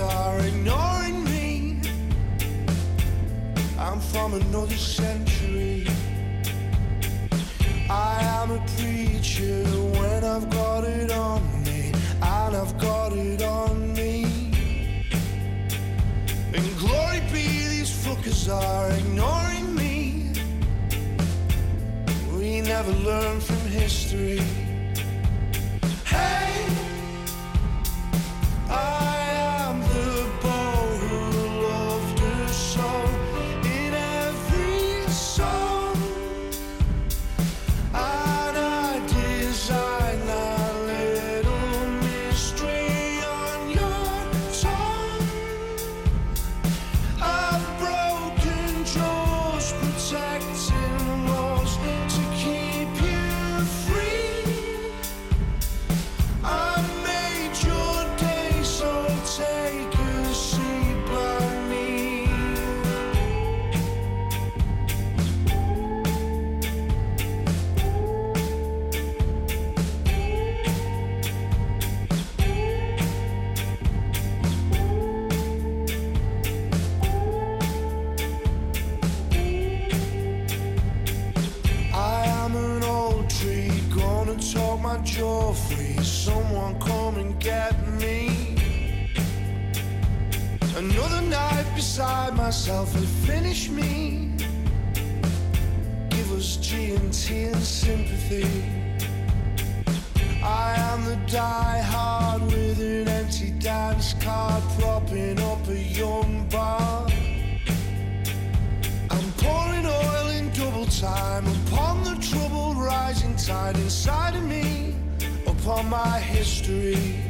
Are ignoring me. I'm from another century. I am a preacher when I've got it on me, and I've got it on me. And glory be, these fuckers are ignoring me. We never learn from history. Hey, I. myself and finish me. Give us G&T and sympathy. I am the die-hard with an empty dance car propping up a young bar. I'm pouring oil in double time upon the troubled rising tide inside of me, upon my history.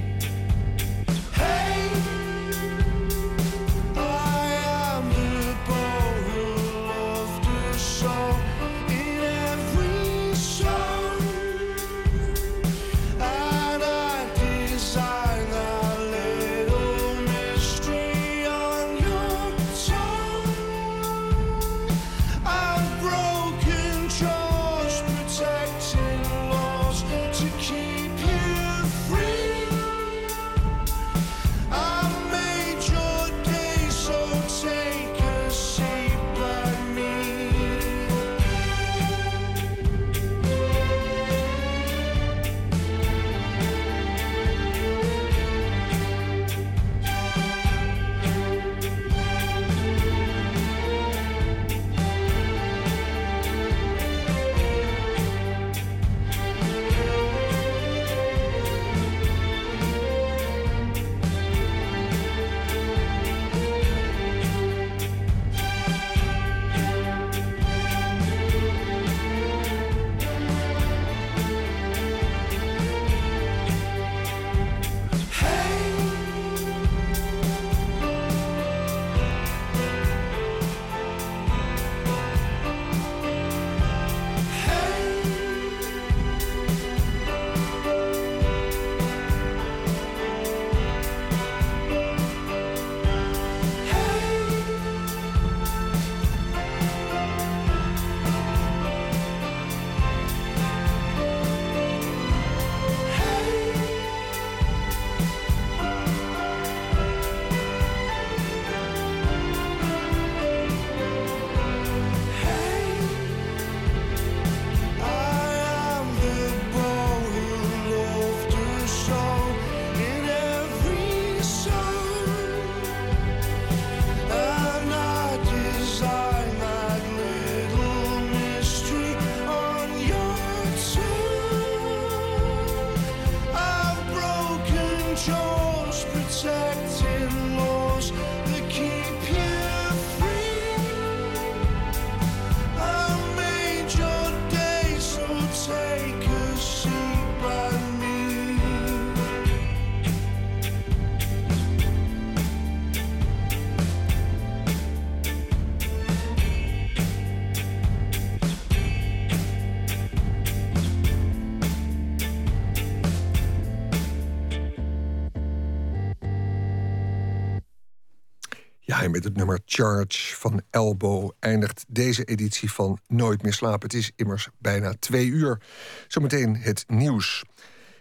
En met het nummer Charge van Elbow eindigt deze editie van Nooit meer slapen. Het is immers bijna twee uur. Zometeen het nieuws.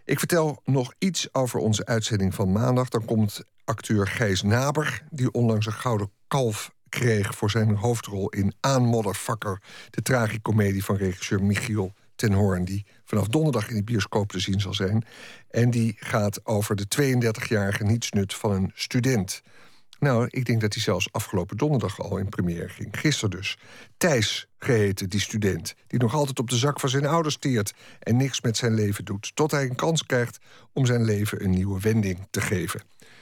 Ik vertel nog iets over onze uitzending van maandag. Dan komt acteur Gijs Naber, die onlangs een gouden kalf kreeg voor zijn hoofdrol in Aanmodderfakker, de tragicomedie van regisseur Michiel ten Hoorn, die vanaf donderdag in de bioscoop te zien zal zijn. En die gaat over de 32-jarige nietsnut van een student. Nou, ik denk dat hij zelfs afgelopen donderdag al in première ging. Gisteren dus. Thijs geheten, die student. Die nog altijd op de zak van zijn ouders teert. En niks met zijn leven doet. Tot hij een kans krijgt om zijn leven een nieuwe wending te geven.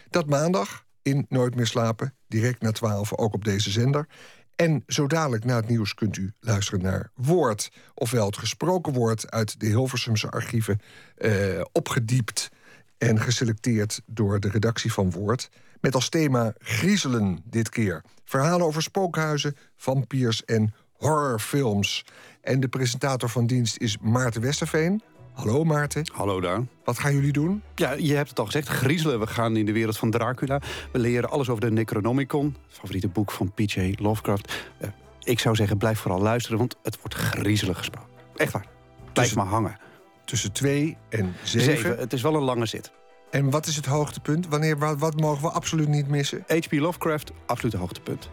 Dat maandag in Nooit meer slapen. Direct na 12 ook op deze zender. En zo dadelijk na het nieuws kunt u luisteren naar Woord. Ofwel het gesproken woord uit de Hilversumse archieven. eh, opgediept en geselecteerd door de redactie van Woord. Met als thema griezelen dit keer. Verhalen over spookhuizen, vampiers en horrorfilms. En de presentator van dienst is Maarten Westerveen. Hallo Maarten. Hallo daar. Wat gaan jullie doen? Ja, je hebt het al gezegd, griezelen. We gaan in de wereld van Dracula. We leren alles over de Necronomicon, het favoriete boek van P.J. Lovecraft. Eh, ik zou zeggen, blijf vooral luisteren, want het wordt griezelig gesproken. Echt waar. Blijf maar hangen. Tussen twee en zeven. Het is wel een lange zit. En wat is het hoogtepunt? Wanneer, wat, wat mogen we absoluut niet missen? H.P. Lovecraft, absoluut hoogtepunt.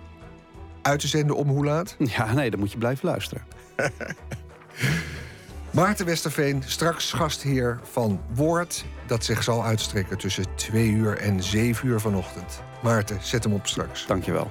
Uit te zenden om hoe laat? Ja, nee, dan moet je blijven luisteren. Maarten Westerveen, straks gastheer van Woord... dat zich zal uitstrekken tussen twee uur en zeven uur vanochtend. Maarten, zet hem op straks. Dankjewel.